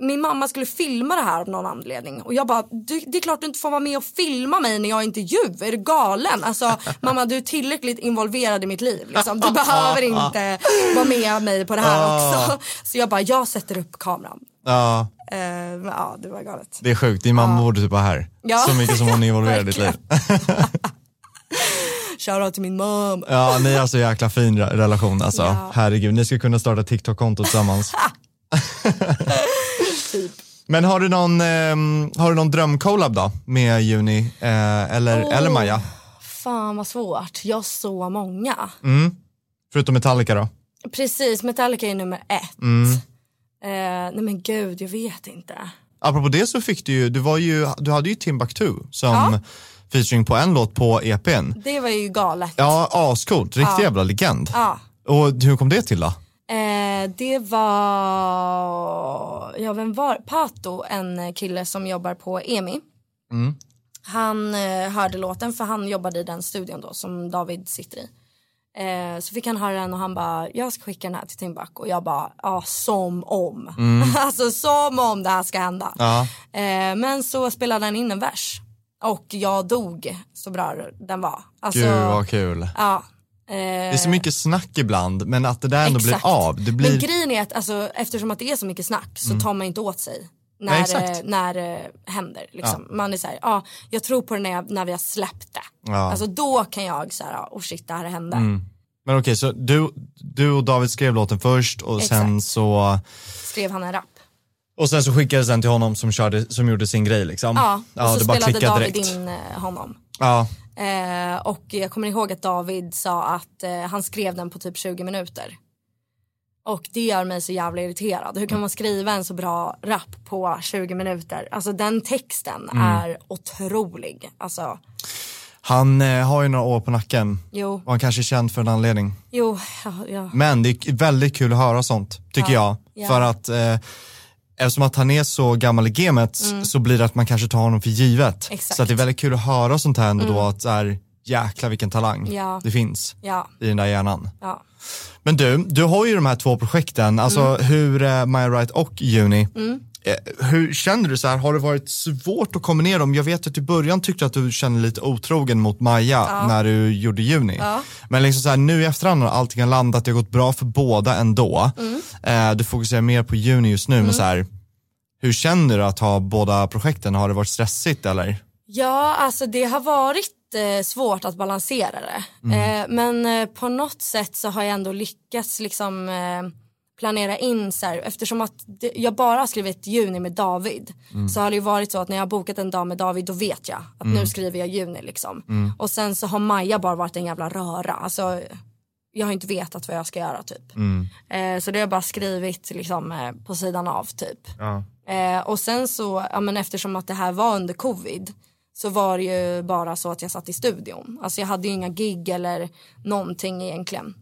min mamma skulle filma det här av någon anledning. Och jag bara, det är klart du inte får vara med och filma mig när jag är i intervju. Är du galen? Alltså mamma du är tillräckligt involverad i mitt liv. Liksom. Du behöver inte vara med mig på det här också. Så jag bara, jag sätter upp kameran. ja, Eh, men ja, det var galet. det är sjukt. Din mamma borde typ vara här. Ja. Så mycket som hon är involverad i ditt liv. Shoutout till min mom. Ja, ni har så jäkla fin re- relation alltså. Ja. Herregud, ni ska kunna starta TikTok-konto tillsammans. Typ. Men har du någon, ehm, har du någon drömcollab då med Juni eh, eller, Oh. eller Maja? Fan vad svårt. Jag har så många. Förutom Metallica då? Precis, Metallica är nummer ett. Mm. Eh, nej men gud, jag vet inte. Apropå det så fick du ju, du, var ju, du hade ju Timbuktu som Ja. Featuring på en låt på EPn. Det var ju galet. Ja, ascoolt. Riktig jävla legend. Ja. Och hur kom det till då? Eh, det var, ja vem var Pato, en kille som jobbar på EMI. Han eh, hörde låten för han jobbade i den studion då som David sitter i. Eh, så fick han höra den och han bara, jag ska skicka den här till Timbuk och jag bara, ja som om. alltså som om det här ska hända. Ja. Eh, men så spelade han in en vers och jag dog så bra den var. Alltså, Gud vad kul. ja. Det är så mycket snack ibland, men att det där ändå Exakt. blir av. Det blir... Men grejen är att alltså, eftersom att det är så mycket snack så tar man inte åt sig när, exakt. eh, när det händer. Liksom. Man är såhär, ja jag tror på det när, jag, när vi har släppt det. Ja. Alltså då kan jag såhär, oh shit det här hände. Men okej, så du, du och David skrev låten först och sen Exakt. så Skrev han en rap. Och sen så skickades den till honom som, körde, som gjorde sin grej liksom. Ja, och så det bara spelade David direkt. in eh, honom. Ja, Eh, och jag kommer ihåg att David sa att eh, han skrev den på typ 20 minuter. Och det gör mig så jävla irriterad. Hur kan man skriva en så bra rap på 20 minuter? Alltså den texten Mm. är otrolig. Alltså, Han eh, har ju några år på nacken Jo, och han kanske är känd för en anledning. jo, ja, ja. Men det är väldigt kul att höra sånt, tycker Ja, jag. ja. För att eh, eftersom att han är så gammal i gamet så blir det att man kanske tar honom för givet. Mm. Exakt. Så det är väldigt kul att höra sånt här ändå då, att så här, jäkla vilken talang Ja. det finns ja, i den där hjärnan. ja. Men du, du har ju de här två projekten, alltså Mm. hur eh, Maya Wright och Juni. Eh, hur känner du så här, har det varit svårt att kombinera dem? Jag vet att i början tyckte att du kände lite otrogen mot Maja när du gjorde Juni. Ja. Men liksom så här, nu i efterhand har allting landat, det har gått bra för båda ändå. Mm. Eh, du fokuserar mer på Juni just nu, men så här, hur känner du att ha båda projekten? Har det varit stressigt eller? Ja, alltså det har varit eh, svårt att balansera det. Eh, men eh, på något sätt så har jag ändå lyckats liksom eh, planera in så här, eftersom att jag bara har skrivit juni med David så har det ju varit så att när jag har bokat en dag med David då vet jag att nu skriver jag juni liksom. Och sen så har Maja bara varit en jävla röra. Alltså, jag har inte vetat vad jag ska göra typ. Eh, så det har jag bara skrivit liksom eh, på sidan av typ. Ja. Eh, och sen så, ja men eftersom att det här var under covid så var det ju bara så att jag satt i studion. Alltså jag hade ju inga gig eller någonting egentligen.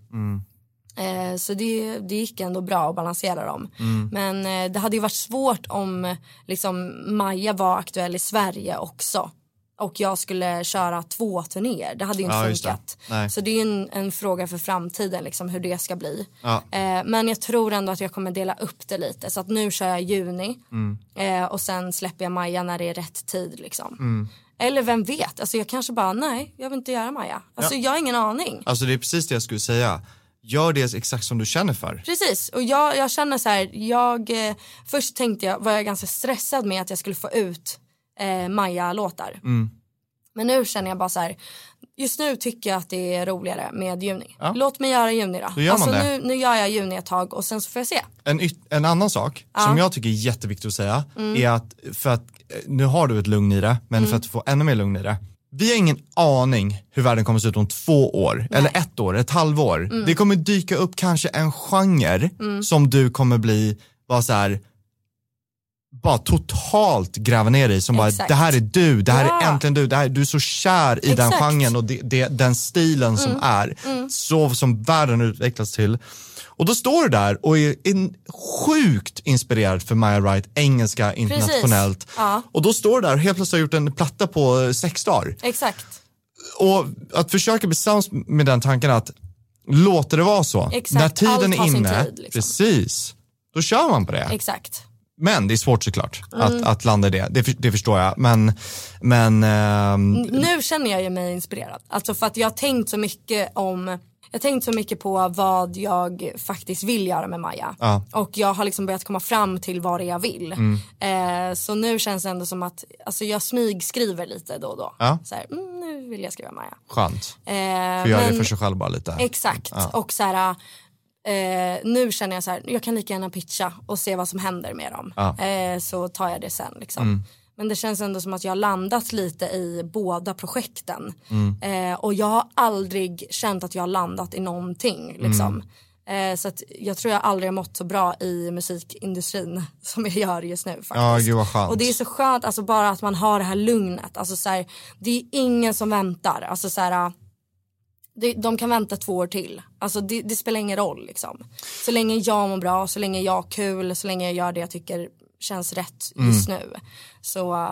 Eh, så det, det gick ändå bra att balansera dem. Men eh, det hade ju varit svårt om liksom Maja var aktuell i Sverige också. Och jag skulle köra två turnéer. Det hade ju inte Ja, det. funkat. Nej. Så det är ju en, en fråga för framtiden liksom, hur det ska bli. Ja. Eh, men jag tror ändå att jag kommer dela upp det lite. Så att nu kör jag juni Mm. eh, och sen släpper jag Maja när det är rätt tid. Liksom. Mm. Eller vem vet, alltså, jag kanske bara nej, jag vill inte göra Maja. Alltså, Ja. Jag har ingen aning. Alltså det är precis det jag skulle säga. Gör det exakt som du känner för. Precis, och jag, jag känner så här, jag, eh, först tänkte jag, var jag ganska stressad med att jag skulle få ut eh, Maja-låtar. Mm. Men nu känner jag bara så här, just nu tycker jag att det är roligare med juni. Ja. Låt mig göra juni då. Då gör alltså. Nu, nu gör jag juni ett tag och sen så får jag se. En, en annan sak som jag tycker är jätteviktigt att säga är att för att eh, nu har du ett lugn i det, men för att få ännu mer lugn i det. Vi har ingen aning hur världen kommer se ut om två år, eller ett år, ett halvår. Det kommer dyka upp kanske en genre som du kommer bli, bara så här bara totalt gräva ner i som bara, Exakt. det här är du, det här Ja. är äntligen du, det här, du är så kär i den Exakt. genren och det, det, den stilen som är, så som världen utvecklas till. Och då står du där och är in, sjukt inspirerad för Maya Wright, engelska internationellt. Ja. Och då står du där och helt plötsligt har gjort en platta på sex dagar. Exakt. Och att försöka bli sams med den tanken att låta det vara så. Exakt, När tiden allt är inne, tid, liksom. precis, då kör man på det. Exakt. Men det är svårt såklart Mm. att, att landa i det, det, det förstår jag. Men, men ehm, Nu känner jag ju mig inspirerad. Alltså för att jag har tänkt så mycket om jag tänkt så mycket på vad jag faktiskt vill göra med Maja. Ja. Och jag har liksom börjat komma fram till vad det är jag vill. Mm. Eh, så nu känns det ändå som att alltså jag smygskriver lite då och då. Ja. Så här, mm, nu vill jag skriva Maja. skönt. Eh, Får göra det för sig själv bara lite. Exakt. Och så här, eh, nu känner jag så här, jag kan lika gärna pitcha och se vad som händer med dem. Ja. Mm. Eh, så tar jag det sen liksom. Men det känns ändå som att jag har landat lite i båda projekten. Mm. Eh, och jag har aldrig känt att jag har landat i någonting. Liksom. Mm. Eh, så jag tror jag aldrig har mått så bra i musikindustrin som jag gör just nu faktiskt. Ja, gud vad skönt. Och det är så skönt alltså bara att man har det här lugnet. Alltså, så här, det är ingen som väntar. Alltså, så här, det, de kan vänta två år till. Alltså, det, det spelar ingen roll. Liksom. Så länge jag mår bra, så länge jag har kul, så länge jag gör det jag tycker känns rätt just nu. Så uh,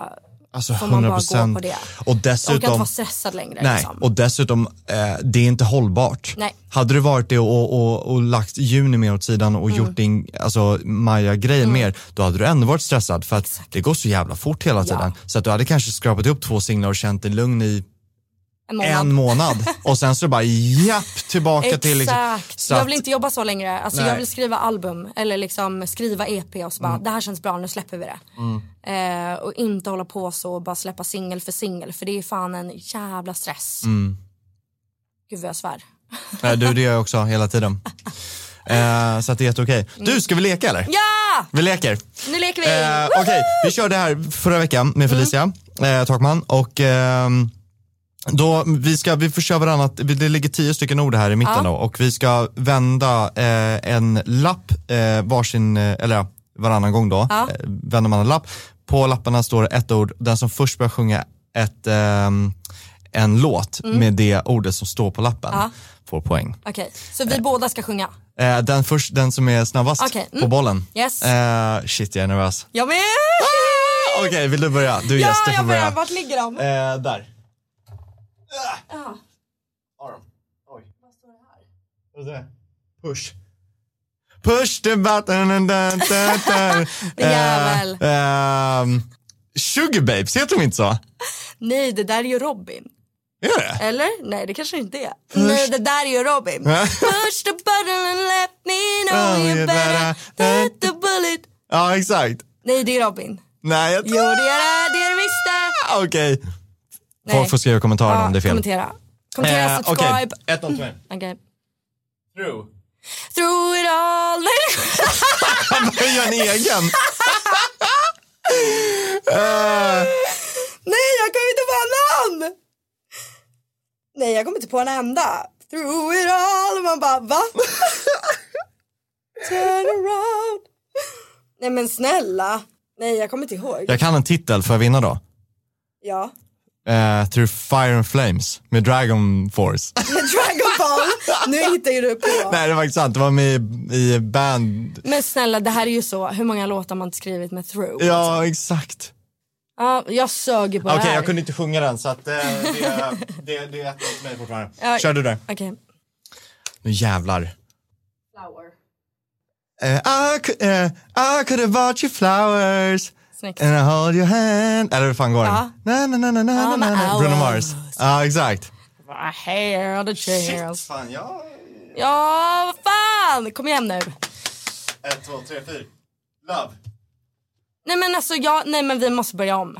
Alltså får man bara 100%. gå på det. Och jag orkar inte dessutom, vara stressad längre. nej, Liksom. och dessutom, eh, det är inte hållbart. Nej. Hade du varit det och, och, och lagt juni mer åt sidan och Mm. gjort din, alltså Maja-grejen mer, då hade du ändå varit stressad för att det går så jävla fort hela Ja. tiden. Så att du hade kanske skrapat ihop två singlar och känt dig lugn i en månad. en månad och sen så bara japp tillbaka till liksom, Exakt. så jag vill inte jobba så längre. Alltså, Nej. jag vill skriva album eller liksom skriva EP och så bara, Mm. det här känns bra, nu släpper vi det. Eh, och inte hålla på så och bara släppa singel för singel för det är fan en jävla stress. Mm. Gud vad jag svär. Nej, du det gör jag också hela tiden. Eh, så att det är jätteokej. Du, ska vi leka eller? Ja! Vi leker. Nu leker vi! Eh, Okej, vi körde här förra veckan med Felicia eh, Takman och ehm, då, vi, ska, vi får köra varannat, det ligger tio stycken ord här i mitten Ja. då och vi ska vända eh, en lapp, eh, varsin, eh, eller ja, varannan gång då, Ja. eh, vänder man en lapp. På lapparna står det ett ord, den som först börjar sjunga ett, ehm, en låt med det ordet som står på lappen Ja. får poäng. Okej, så vi båda ska sjunga? Eh, den, först, den som är snabbast Okej, mm. på bollen. Yes. Eh, shit, jag är nervös. Jag med! Okej, vill du börja? Du är Ja, gäst, du får börja. Vart ligger de? Eh, där. Ja. Har de? Oj. Vad är det? Push. Push the button and dun, dun, dun. Jävel. Eh, ehm, Sugar Babes, heter de inte så? Nej, det där är ju Robin. Är det? Eller? Nej, det kanske inte är. Nej, det där är ju Robin. Push the button and let me know Oh, you better hit the bullet. Ja, exakt. Nej, det är Robin. Nej, jag Jo, det är det, det är det visst Okej. Nej. Folk får skriva kommentarer Ja, om det är fel. kommentera. Kommentera, Eh, subscribe. Okej, 1-0 till mig. Okej. Through. Through it all. Nej, Gör en egen. Eh, Nej, jag kommer inte på någon! Nej, jag kommer inte på en enda. Through it all. Man bara, va? Turn around. Nej, men snälla. Nej, jag kommer inte ihåg. jag kan en titel, får jag vinna då? Ja. Eh, Through Fire and Flames med Dragon Force. Med Dragon Ball. Nu hittar ju du på. Nej, det var inte sant. Det var med i, i band. Men snälla, det här är ju så. Hur många låtar man inte skrivit med through? Ja, exakt. Ja, jag sög ju på Okej, det här. jag kunde inte sjunga den så att eh, det, det, det är ett till mig fortfarande. Ja. Kör du där. Okej. Nu jävlar. Flower. Eh, I, could, eh, I could have bought you flowers Snyggt. and I hold your hand. Eller hur fan går den? Na, na, na, na, na, na, na. Bruno. Mars. Ja, exakt. I hear the cheers. fan, ja. Ja, vad fan! Kom igen nu. Ett, två, tre, fyra. Love. Nej men alltså, jag, nej men vi måste börja om.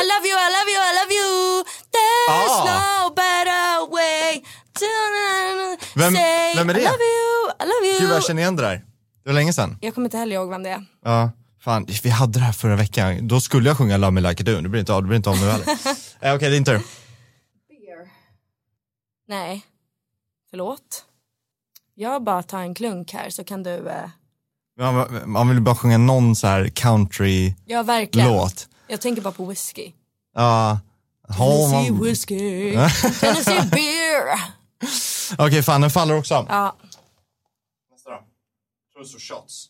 I love you, I love you, I love you. There's Ah. no better way to Vem- say vem är det? I love you, I love you. Gud, jag känner igen det där. Det var länge sedan. Jag kommer inte heller ihåg vem det är. Ja, fan. Vi hade det här förra veckan. Då skulle jag sjunga Love Me Like I Do. Det blir inte av, det blir inte av nu heller. eh, Okej, det är inte du. Nej. Förlåt. Jag bara tar en klunk här så kan du... Eh... Man, man vill bara sjunga någon så här country-låt. Ja, verkligen. Jag tänker bara på whisky. Ja. Tennessee Oh, whisky, Tennessee beer. Okej, fan den faller också. Ja. Nästa då. Tror så shots.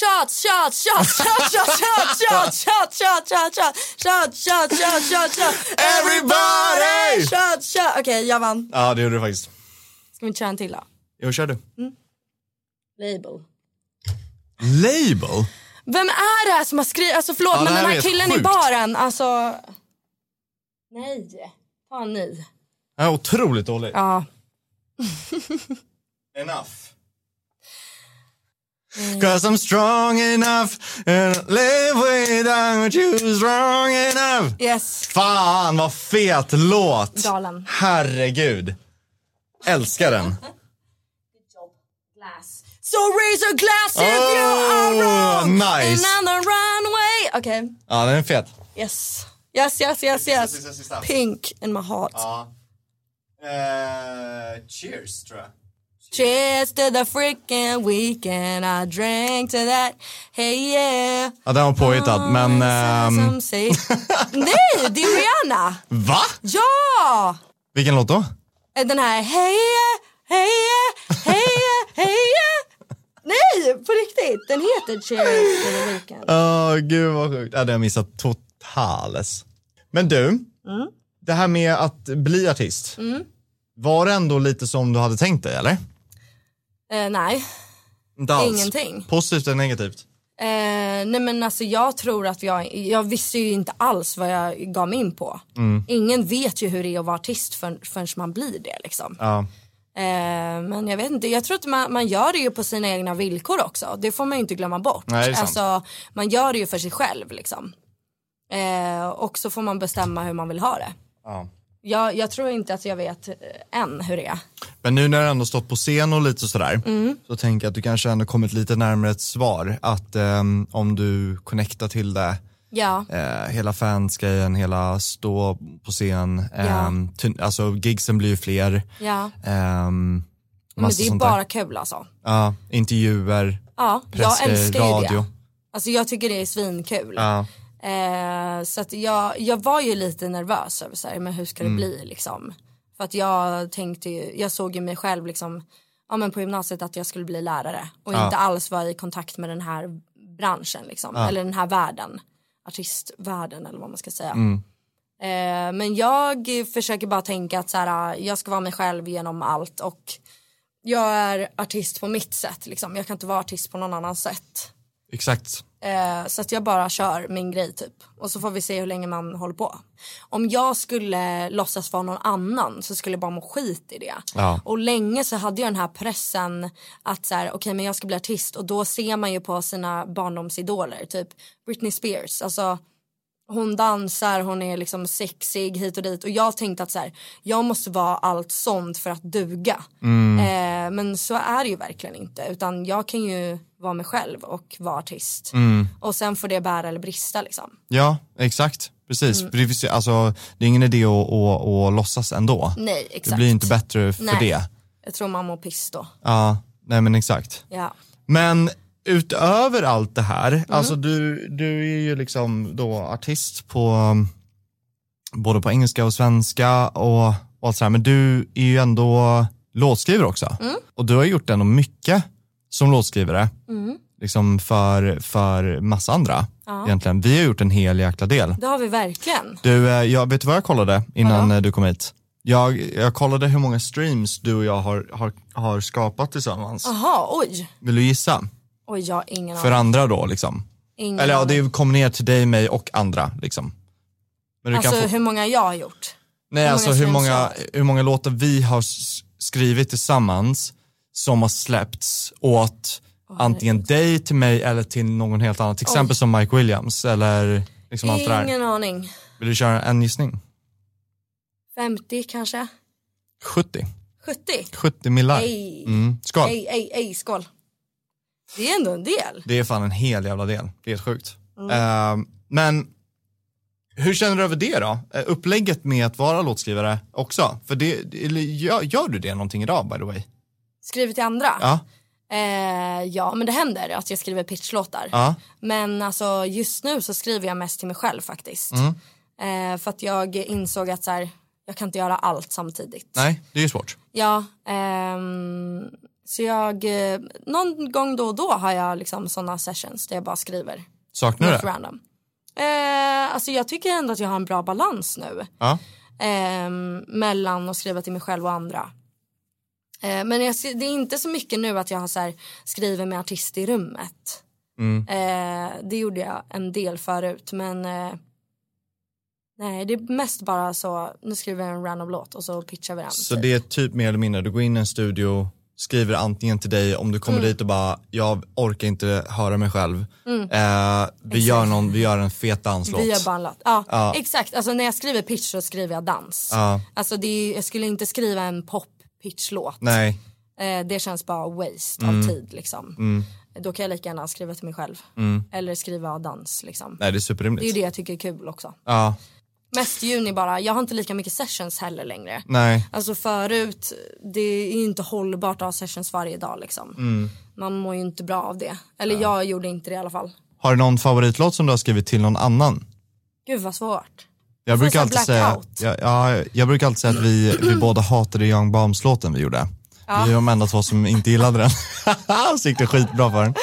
Shots, shots, shots, shots, shots, shots, shots, shots, shots, shots, shots, shots, shots, shots, shots. Everybody! Shots, shots. Okej, jag vann. Ja, det gjorde du faktiskt. Ska vi inte köra en till då? Jo, kör du. Label. Label? Vem är det här som har skrivit, alltså förlåt Ja, det men här den är här killen i sjukt. baren, alltså. Nej, ta en ny. Ja, otroligt dålig. Ja. Enough. Cause I'm strong enough and live without you strong enough. Yes. Fan vad fet låt! Galen. Herregud. Älskar den. Glass. So raise a glass if you are Oh, wrong. nice. And on the runway. Okej. Ja, den är fet. Yes. Yes, yes, yes, yes. Pink in my heart. Ja. Eh, cheers, tror jag. Cheers to the freaking weekend. I drank to that. Hey yeah. Ja, den var påhittad, men... ehm, Some say. Nej, det är Rihanna. va? Ja! Vilken låt då? Den här hey yeah, hey yeah, hey yeah, hey yeah. Nej, på riktigt. Den heter Cheers to the weekend. Åh, gud vad sjukt. Ja, det har jag missat totales. Men du, Mm. det här med att bli artist. Var det ändå lite som du hade tänkt dig, eller? Eh, nej. Inte alls. Ingenting. Positivt eller negativt? Eh, nej men alltså jag tror att jag, jag visste ju inte alls vad jag gav mig in på. Ingen vet ju hur det är att vara artist förrän, förrän man blir det liksom. Ja. Eh, men jag vet inte, jag tror att man, man gör det ju på sina egna villkor också. Det får man ju inte glömma bort. Nej, alltså, man gör det ju för sig själv liksom. Eh, och så får man bestämma hur man vill ha det. ja. Jag, jag tror inte att jag vet eh, än hur det är. Men nu när du ändå stått på scen och lite sådär, Mm. så tänker jag att du kanske ändå kommit lite närmare ett svar. Att ehm, om du connectar till det, Ja, eh, hela fansgrejen, hela stå på scen, ehm, turn- alltså gigsen blir ju fler. ja. ehm, Men det är ju bara där. kul alltså. Ja, intervjuer, Ja, jag press, eh, älskar ju radio. det. Alltså jag tycker det är svinkul. Ja. Eh, så att jag, jag var ju lite nervös över så här, men hur ska det bli liksom. För att jag tänkte ju, jag såg ju mig själv liksom, ja men på gymnasiet att jag skulle bli lärare och Ja. inte alls vara i kontakt med den här branschen liksom, eller den här världen, artistvärlden eller vad man ska säga. Eh, men jag försöker bara tänka att så här, jag ska vara mig själv genom allt och jag är artist på mitt sätt liksom. Jag kan inte vara artist på någon annan sätt. Exakt. Eh, så att jag bara kör min grej typ. Och så får vi se hur länge man håller på. Om jag skulle låtsas vara någon annan så skulle jag bara må skit i det. Ja. Och länge så hade jag den här pressen att så här, okej men jag ska bli artist och då ser man ju på sina barndomsidoler typ Britney Spears. Alltså hon dansar, hon är liksom sexig hit och dit och jag tänkte att så här, jag måste vara allt sånt för att duga. Eh, men så är det ju verkligen inte utan jag kan ju vara mig själv och vara artist. Och sen får det bära eller brista liksom. Ja, exakt. Precis. För det, alltså, det är ingen idé att, att, att låtsas ändå. Nej exakt. Det blir inte bättre för Nej. det. Jag tror man mår piss då. Ja, nej men exakt. Ja. Men utöver allt det här, Mm. alltså du, du är ju liksom då artist på både på engelska och svenska och, och allt sådär, men du är ju ändå låtskrivare också. Mm. Och du har gjort ändå mycket som låtskrivare, liksom för, för massa andra egentligen. Vi har gjort en hel jäkla del. Det har vi verkligen. Du, eh, jag vet du vad jag kollade innan Vadå? eh, du kom hit? Jag, jag kollade hur många streams du och jag har, har, har skapat tillsammans. Jaha, oj. Vill du gissa? Oj, jag har ingen För aning. andra då liksom? Ingen Eller ja, det kommer ner till dig, mig och andra liksom. Alltså få, hur många jag har gjort. nej, hur alltså många hur många, hur många låtar vi har skrivit tillsammans som har släppts åt antingen dig, till mig eller till någon helt annan. Till exempel som Mike Williams eller liksom allt det där. Ingen aning. Vill du köra en gissning? 50 kanske? 70. 70? 70 millar. Ej. Mm. Skål. Ej, ej, ej, skål. Det är ändå en del. Det är fan en hel jävla del. Det är helt sjukt. Mm. Eh, men hur känner du över det då? Eh, Upplägget med att vara låtskrivare också? För det, gör, gör du det någonting idag by the way? Skriver till andra? Ja. Eh, ja, men det händer att jag skriver pitchlåtar. Ja. Men alltså just nu så skriver jag mest till mig själv faktiskt. Mm. Eh, för att jag insåg att så här, jag kan inte göra allt samtidigt. Nej, det är ju svårt. Ja, ehm, så jag, eh, någon gång då och då har jag liksom sådana sessions där jag bara skriver. Saknar du det? random. Eh, alltså jag tycker ändå att jag har en bra balans nu. Ja. ehm, mellan att skriva till mig själv och andra. Eh, men jag, det är inte så mycket nu att jag har så här, skriver med artist i rummet. Mm. Eh, det gjorde jag en del förut men eh, nej det är mest bara så nu skriver jag en random låt och så pitchar vi den. Så typ. det är typ mer eller mindre, du går in i en studio, skriver antingen till dig om du kommer Mm. dit och bara, jag orkar inte höra mig själv. Eh, vi, gör någon, vi gör en fet danslåt. Vi gör bara en låt. Ja, Ja. exakt. Alltså när jag skriver pitch så skriver jag dans. Ja. Alltså det är, jag skulle inte skriva en pop pitchlåt. Nej, Eh, det känns bara waste Mm. av tid liksom. Då kan jag lika gärna skriva till mig själv. Eller skriva dans liksom. nej det är Det är ju superrimligt. det jag tycker är kul också. Ja, Mest juni bara. Jag har inte lika mycket sessions heller längre. nej. Alltså förut, det är ju inte hållbart att ha sessions varje dag liksom. Mm. Man mår ju inte bra av det. Eller jag gjorde inte det i alla fall. Har du någon favoritlåt som du har skrivit till någon annan? Gud vad svårt. Jag brukar, alltid säga, ja, ja, jag brukar alltid säga att vi, vi båda hatade Young Bombs-låten vi gjorde. Vi är de enda två som inte gillade den. så gick det skitbra för den.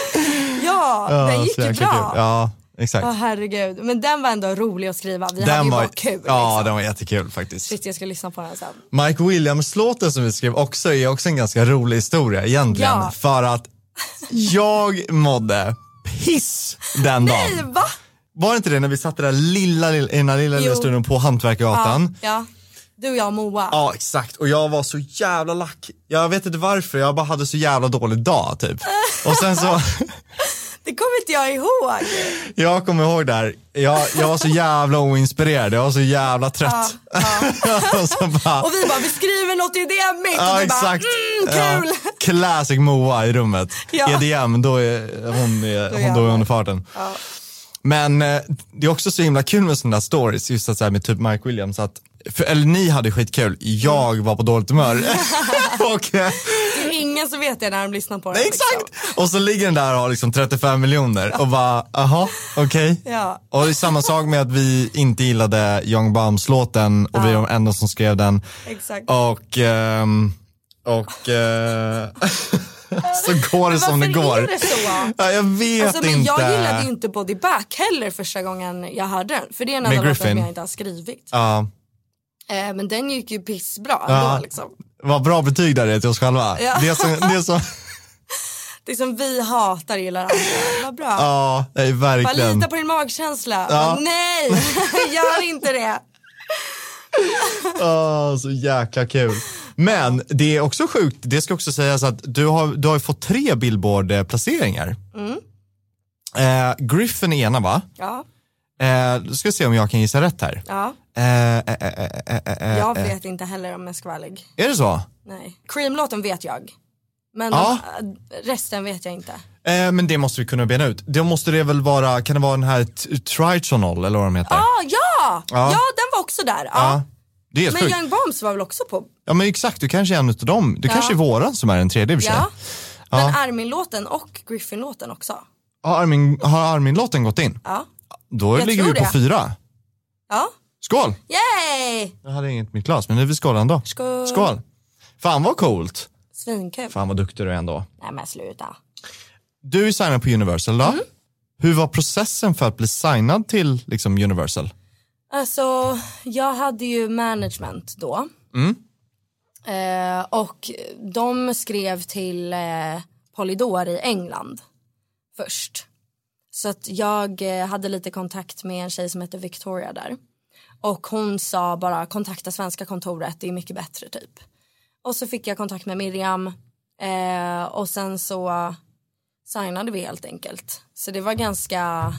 Ja, Ja, den gick ju bra. kul. Ja, exakt. Åh herregud. Men den var ändå rolig att skriva. Vi hade den ju var, bara kul. ja, liksom. den var jättekul faktiskt. Shit jag ska lyssna på den sen. Mike Williams-låten som vi skrev också är också en ganska rolig historia egentligen. Ja. För att jag mådde piss den dagen. Nej va? Var det inte det när vi satt i den där lilla, lilla, i lilla, lilla studion på Hantverkargatan? Ja, ja. Du och jag och Moa. Ja exakt och jag var så jävla lack. Jag vet inte varför, jag bara hade så jävla dålig dag typ. Och sen så, Det kommer inte jag ihåg. jag kommer ihåg där, jag, jag var så jävla oinspirerad, jag var så jävla trött. och så bara, Och vi bara, vi skriver något EDM-igt. ja och exakt. bara, mm, kul. Ja, classic Moa i rummet. Ja. EDM, då är hon, är, hon då är jävlar. under farten. Men eh, det är också så himla kul med sådana där stories, just att så här med typ Mike Williams, att, för, eller ni hade skitkul, jag var på dåligt humör. och, eh, Det är ingen som vet det när de lyssnar på det. Nej, liksom. exakt! Och så ligger den där och har liksom 35 miljoner och bara, aha, okej. Ja. Och det är samma sak med att vi inte gillade Young Bums låten och vi är de enda som skrev den. Exakt. Och, ehm, och eh, så går det som det går. är det så? Ja, jag vet Alltså, men inte. jag gillade ju inte Body Back heller första gången jag hörde den. För det är en av de låtar jag inte har skrivit. Ja, Eh, men den gick ju pissbra Ja. ändå liksom. vad bra betyg där är till oss själva. Ja. Det, som, det som, Det som vi hatar gillar andra. Vad bra. ja, nej, Bara verkligen. lita på din magkänsla. Ja. Bara, Nej, gör inte det. Åh, så jäkla kul. Men det är också sjukt, det ska också sägas att du har, du har fått tre Billboard-placeringar. Mm. Eh, Griffin är ena va? Ja, Eh, då ska vi se om jag kan gissa rätt här. ja. Eh, eh, eh, eh, eh, Jag vet inte heller om jag ska vara ärlig. Är det så? Nej. Cream-låten vet jag. Men Ja. de, resten vet jag inte. Men det måste vi kunna bena ut. Det måste det väl vara, kan det vara den här t- Tritonal eller vad de heter? Ah, ja! Ja. ja! den var också där. Ja. Det är Men sjukt. Young Bombs var väl också på? Ja men exakt, du kanske är en av dem. Du Ja. kanske är våran som är den tredje i och för sig. Ja. Men. Armin-låten och Griffin-låten också. Har Armin, har Armin-låten gått in? Ja. Då Jag ligger vi på det. fyra. Ja. Skål! Yay! Jag hade inget mitt glas, men nu är vi skål ändå. Skål. Skål! Fan vad coolt. Svinkul. Fan vad duktig du är ändå. Nej men sluta. Du är signad på Universal då. Mm. Hur var processen för att bli signad till liksom, Universal? Alltså, jag hade ju management då. Eh, och de skrev till eh, Polydor i England först. Så att jag eh, hade lite kontakt med en tjej som heter Victoria där. Och hon sa bara kontakta svenska kontoret, det är mycket bättre typ. Och så fick jag kontakt med Miriam eh, och sen så signade vi helt enkelt. Så det var ganska,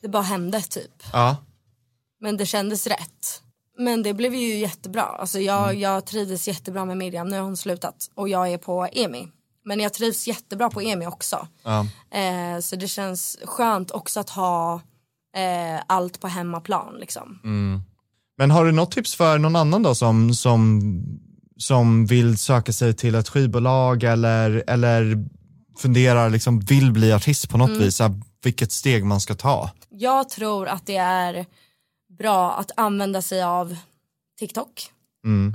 det bara hände typ. Ja. Men det kändes rätt. Men det blev ju jättebra. Alltså jag, Mm. jag trivdes jättebra med Miriam. Nu har hon slutat och jag är på EMI. Men jag trivs jättebra på EMI också. Ja. Eh, så det känns skönt också att ha eh, allt på hemmaplan liksom. Mm. Men har du något tips för någon annan då som, som, som vill söka sig till ett skivbolag eller, eller funderar, liksom vill bli artist på något Mm. vis, här, vilket steg man ska ta? Jag tror att det är bra att använda sig av TikTok.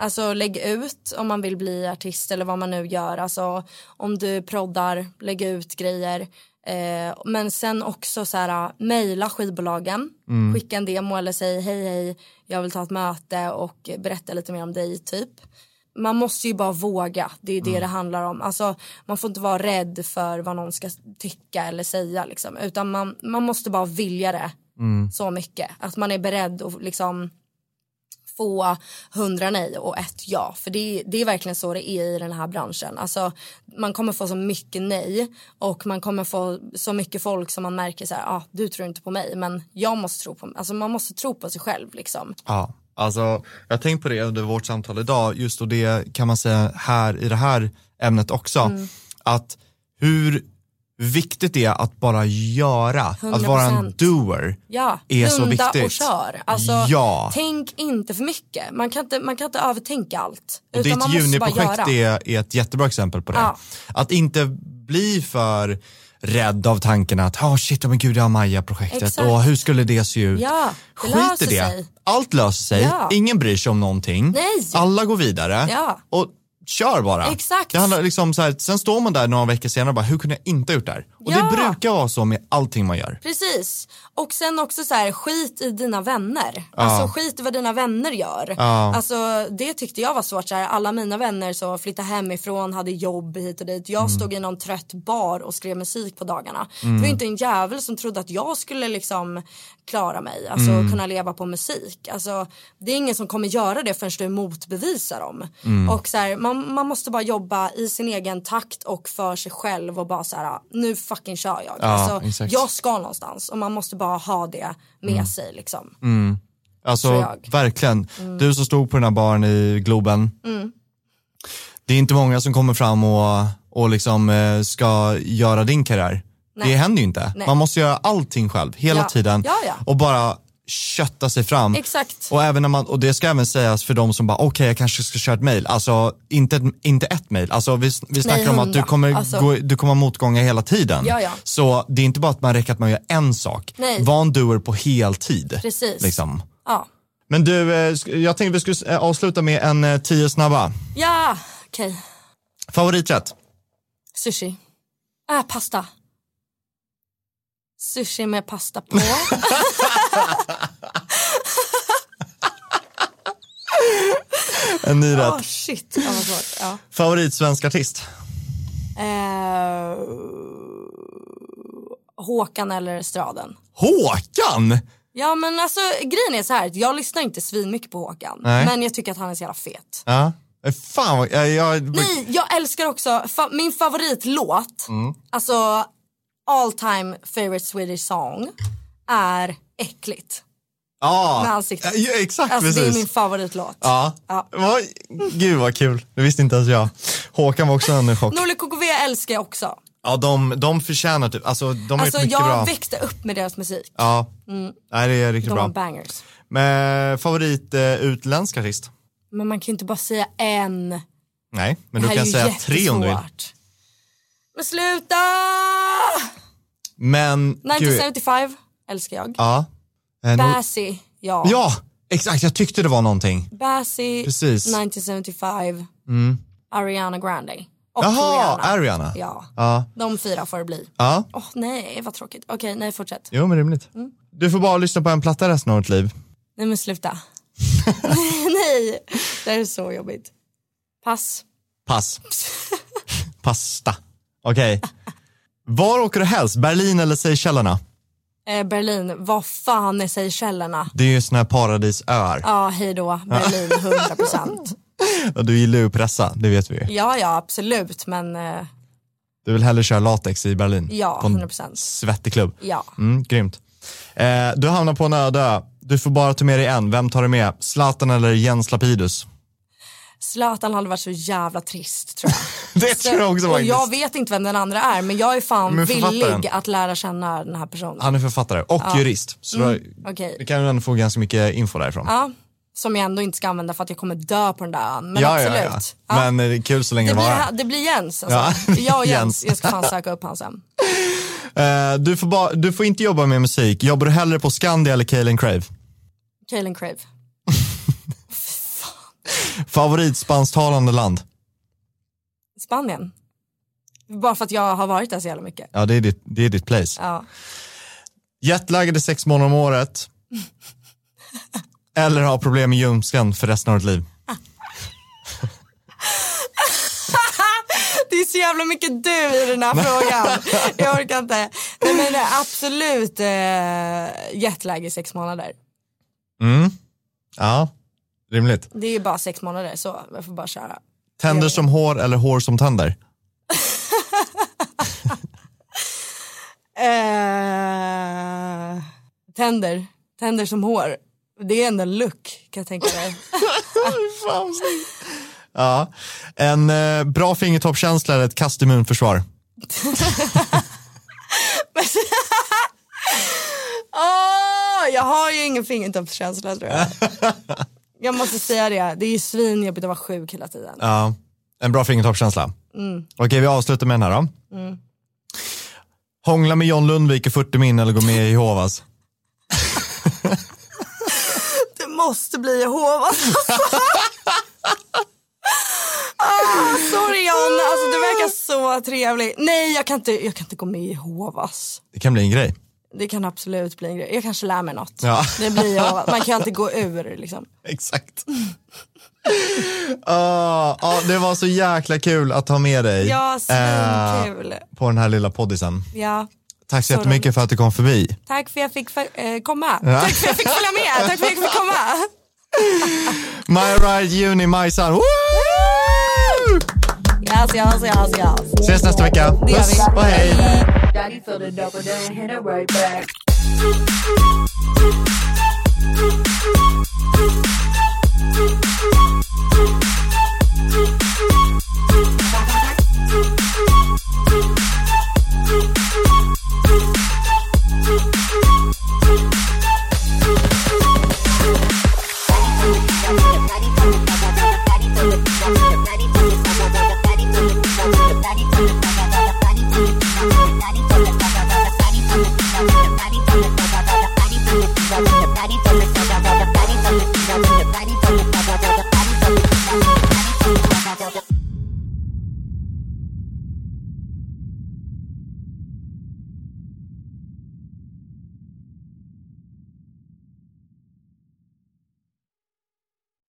Alltså lägg ut om man vill bli artist eller vad man nu gör. Alltså om du proddar, lägg ut grejer. Eh, men sen också så här, mejla skivbolagen, skicka en demo eller säg hej hej, jag vill ta ett möte och berätta lite mer om dig typ. Man måste ju bara våga, det är det det handlar om. Alltså, man får inte vara rädd för vad någon ska tycka eller säga liksom. utan man, man måste bara vilja det så mycket. Att man är beredd att liksom få hundra nej och ett ja. För det, det är verkligen så det är i den här branschen. Alltså, man kommer få så mycket nej och man kommer få så mycket folk som man märker så här, ah, du tror inte på mig men jag måste tro på mig. Alltså man måste tro på sig själv liksom. Ja, alltså jag har tänkt på det under vårt samtal idag, just och det kan man säga här i det här ämnet också, Mm. att hur viktigt är att bara göra, att vara en 100%. doer. Ja, är så viktigt. och kör. Alltså, Ja. Tänk inte för mycket. Man kan inte, man kan inte övertänka allt. Och utan ditt juniprojekt är, är ett jättebra exempel på det. Ja. Att inte bli för rädd av tanken att, oh shit, oh, men gud, jag har Maja-projektet och hur skulle det se ut? Ja, det Skit i det. sig. Allt löser sig, Ja. ingen bryr sig om någonting. Nej. Alla går vidare Ja. och kör bara. Exakt. Det handlar liksom så här, sen står man där några veckor senare och bara, hur kunde jag inte ha gjort det här? Och Ja. det brukar vara så med allting man gör. Precis. Och sen också så här, skit i dina vänner. Alltså skit i vad dina vänner gör. Ja. Alltså det tyckte jag var svårt. Så här, alla mina vänner så flyttade hemifrån, hade jobb hit och dit. Jag Mm. stod i någon trött bar och skrev musik på dagarna. Det var ju inte en jävel som trodde att jag skulle liksom klara mig. Alltså Mm. kunna leva på musik. Alltså det är ingen som kommer göra det förrän du motbevisar dem. Mm. Och så här, man, man måste bara jobba i sin egen takt och för sig själv och bara så här, nu fucking kör jag. alltså, exakt. jag ska någonstans och man måste bara ha det med sig liksom. Alltså Tror jag. verkligen, Mm. du som stod på den här baren i Globen. Det är inte många som kommer fram och, och liksom eh, ska göra din karriär. Nej. Det händer ju inte. Nej. Man måste göra allting själv, hela Ja. tiden. Ja, ja. Och bara kötta sig fram. Exakt. Och, även när man, och det ska även sägas för de som bara, okej jag kanske ska köra ett mail. Alltså inte, inte ett mail. Alltså, vi, vi snackar om att du kommer, Alltså- gå, du kommer ha motgångar hela tiden. Ja, ja. Så det är inte bara att man räcker att man gör en sak. Nej. Var en doer på heltid. Precis. Liksom. Ja. Men du, eh, jag tänkte vi skulle eh, avsluta med en eh, tio snabba. Ja, okej. Favoriträtt? Sushi. Äh, pasta. Sushi med pasta på. En ny rätt. Åh shit, ja, svårt. Ja. Favorit svensk artist? Eh, Håkan eller Straden. Håkan! Ja men alltså grejen är så här, jag lyssnar inte svin mycket på Håkan. Nej. Men jag tycker att han är så jävla fet. Ja. Eh, Fan vad, jag, jag, Nej, jag älskar också, fa- min favoritlåt, Mm. alltså all time favorite Swedish song är Äckligt. Ja, med ansiktet. Ja, exakt Alltså det är precis. min favoritlåt. Ja. Ja. Gud vad kul, det visste inte ens jag. Håkan var också en chock. Norli KKV älskar jag också. Ja, de, de förtjänar typ, alltså de har Alltså gjort mycket jag bra. växte upp med deras musik. Ja, Nej, det är riktigt De bra. bangers. Men favorit eh, utländsk artist? Men man kan ju inte bara säga en. Nej, men du kan säga tre om du vill. Men sluta! Men, gud, 1975 älskar jag. ja. Eh, Bassy, ja. Ja, exakt, jag tyckte det var någonting. Bassy, Precis. 1975, Ariana Grande. Och Jaha, Rihanna. Ariana. Ja, Ja, de fyra får det bli. ja. Åh nej, vad tråkigt. Okej, nej fortsätt. Jo men rimligt. Mm. Du får bara lyssna på en platta resten av ditt liv. Nej men sluta. nej, det här är så jobbigt. Pass. Pass. Pasta. Okej. Var åker du helst? Berlin eller Seychellerna? Eh, Berlin, vad fan är Seychellerna? Det är ju såna här paradisöar. Ja, hej då. Berlin, 100 procent. Du gillar ju att pressa, det vet vi ju. Ja, ja, absolut, men eh, Du vill hellre köra latex i Berlin. Ja, På en 100%. svettig klubb. ja. Mm, grymt. Eh, du hamnar på en öde. Du får bara ta med dig en. Vem tar du med? Zlatan eller Jens Lapidus? Zlatan hade varit så jävla trist tror jag. Det tror jag också faktiskt. jag vet inte vem den andra är, men jag är fan Men villig att lära känna den här personen. Han är författare och jurist. Så då, Okej. du kan ju ändå få ganska mycket info därifrån. Ja, som jag ändå inte ska använda för att jag kommer dö på den där ön. Men ja, ja, absolut. ja. Men eh, det är kul så länge det, det blir, varar. det blir Jens alltså. Ja, Jag och Jens. Jag ska fan söka upp han sen. Eh, du, får bara, du får inte jobba med musik. Jobbar du hellre på Skandia eller Kaelin Crave? Kaelin Crave. Favorit spansktalande land? Spanien. Bara för att jag har varit där så jävla mycket. Ja, det är ditt, det är ditt place. Ja. Jetlaggade sex månader om året. eller ha problem med ljumsken för resten av ditt liv. Det är så jävla mycket du i den här frågan. Jag orkar inte. Nej, men det är absolut eh, jetlag i sex månader. Ja, rimligt. Det är ju bara sex månader så jag får bara köra. Tänder som hår eller hår som tänder? Eh, tänder. Tänder som hår. Det är ändå en look kan jag tänka mig. Ja. En eh, bra fingertoppskänsla eller ett kast immunförsvar? Åh, jag har ju ingen fingertoppskänsla tror jag. Jag måste säga det, det är ju svinjobbigt att vara sjuk hela tiden. Ja, en bra fingertoppskänsla. Okej, vi avslutar med den här då. Hångla med John Lundvik i 40 min eller gå med i Jehovas? Det måste bli Jehovas. ah, sorry John, alltså du verkar så trevlig. Nej, jag kan inte, jag kan inte gå med i Jehovas. Det kan bli en grej. Det kan absolut bli en grej. Jag kanske lär mig något. Ja. Det blir Jehovas. Man kan ju alltid gå ur liksom. Exakt. Ah, ja, det var så jäkla kul att ha med dig Ja, eh, svinkul. på den här lilla poddisen. Ja. Tack så Så jättemycket för att du kom förbi. Tack för att jag fick för, eh, komma. Tack för att jag fick följa med. Tack för att jag fick komma. My Ride Juni Majsan. Jazz, jazz, jazz, jazz. Ses nästa vecka. Puss och hej.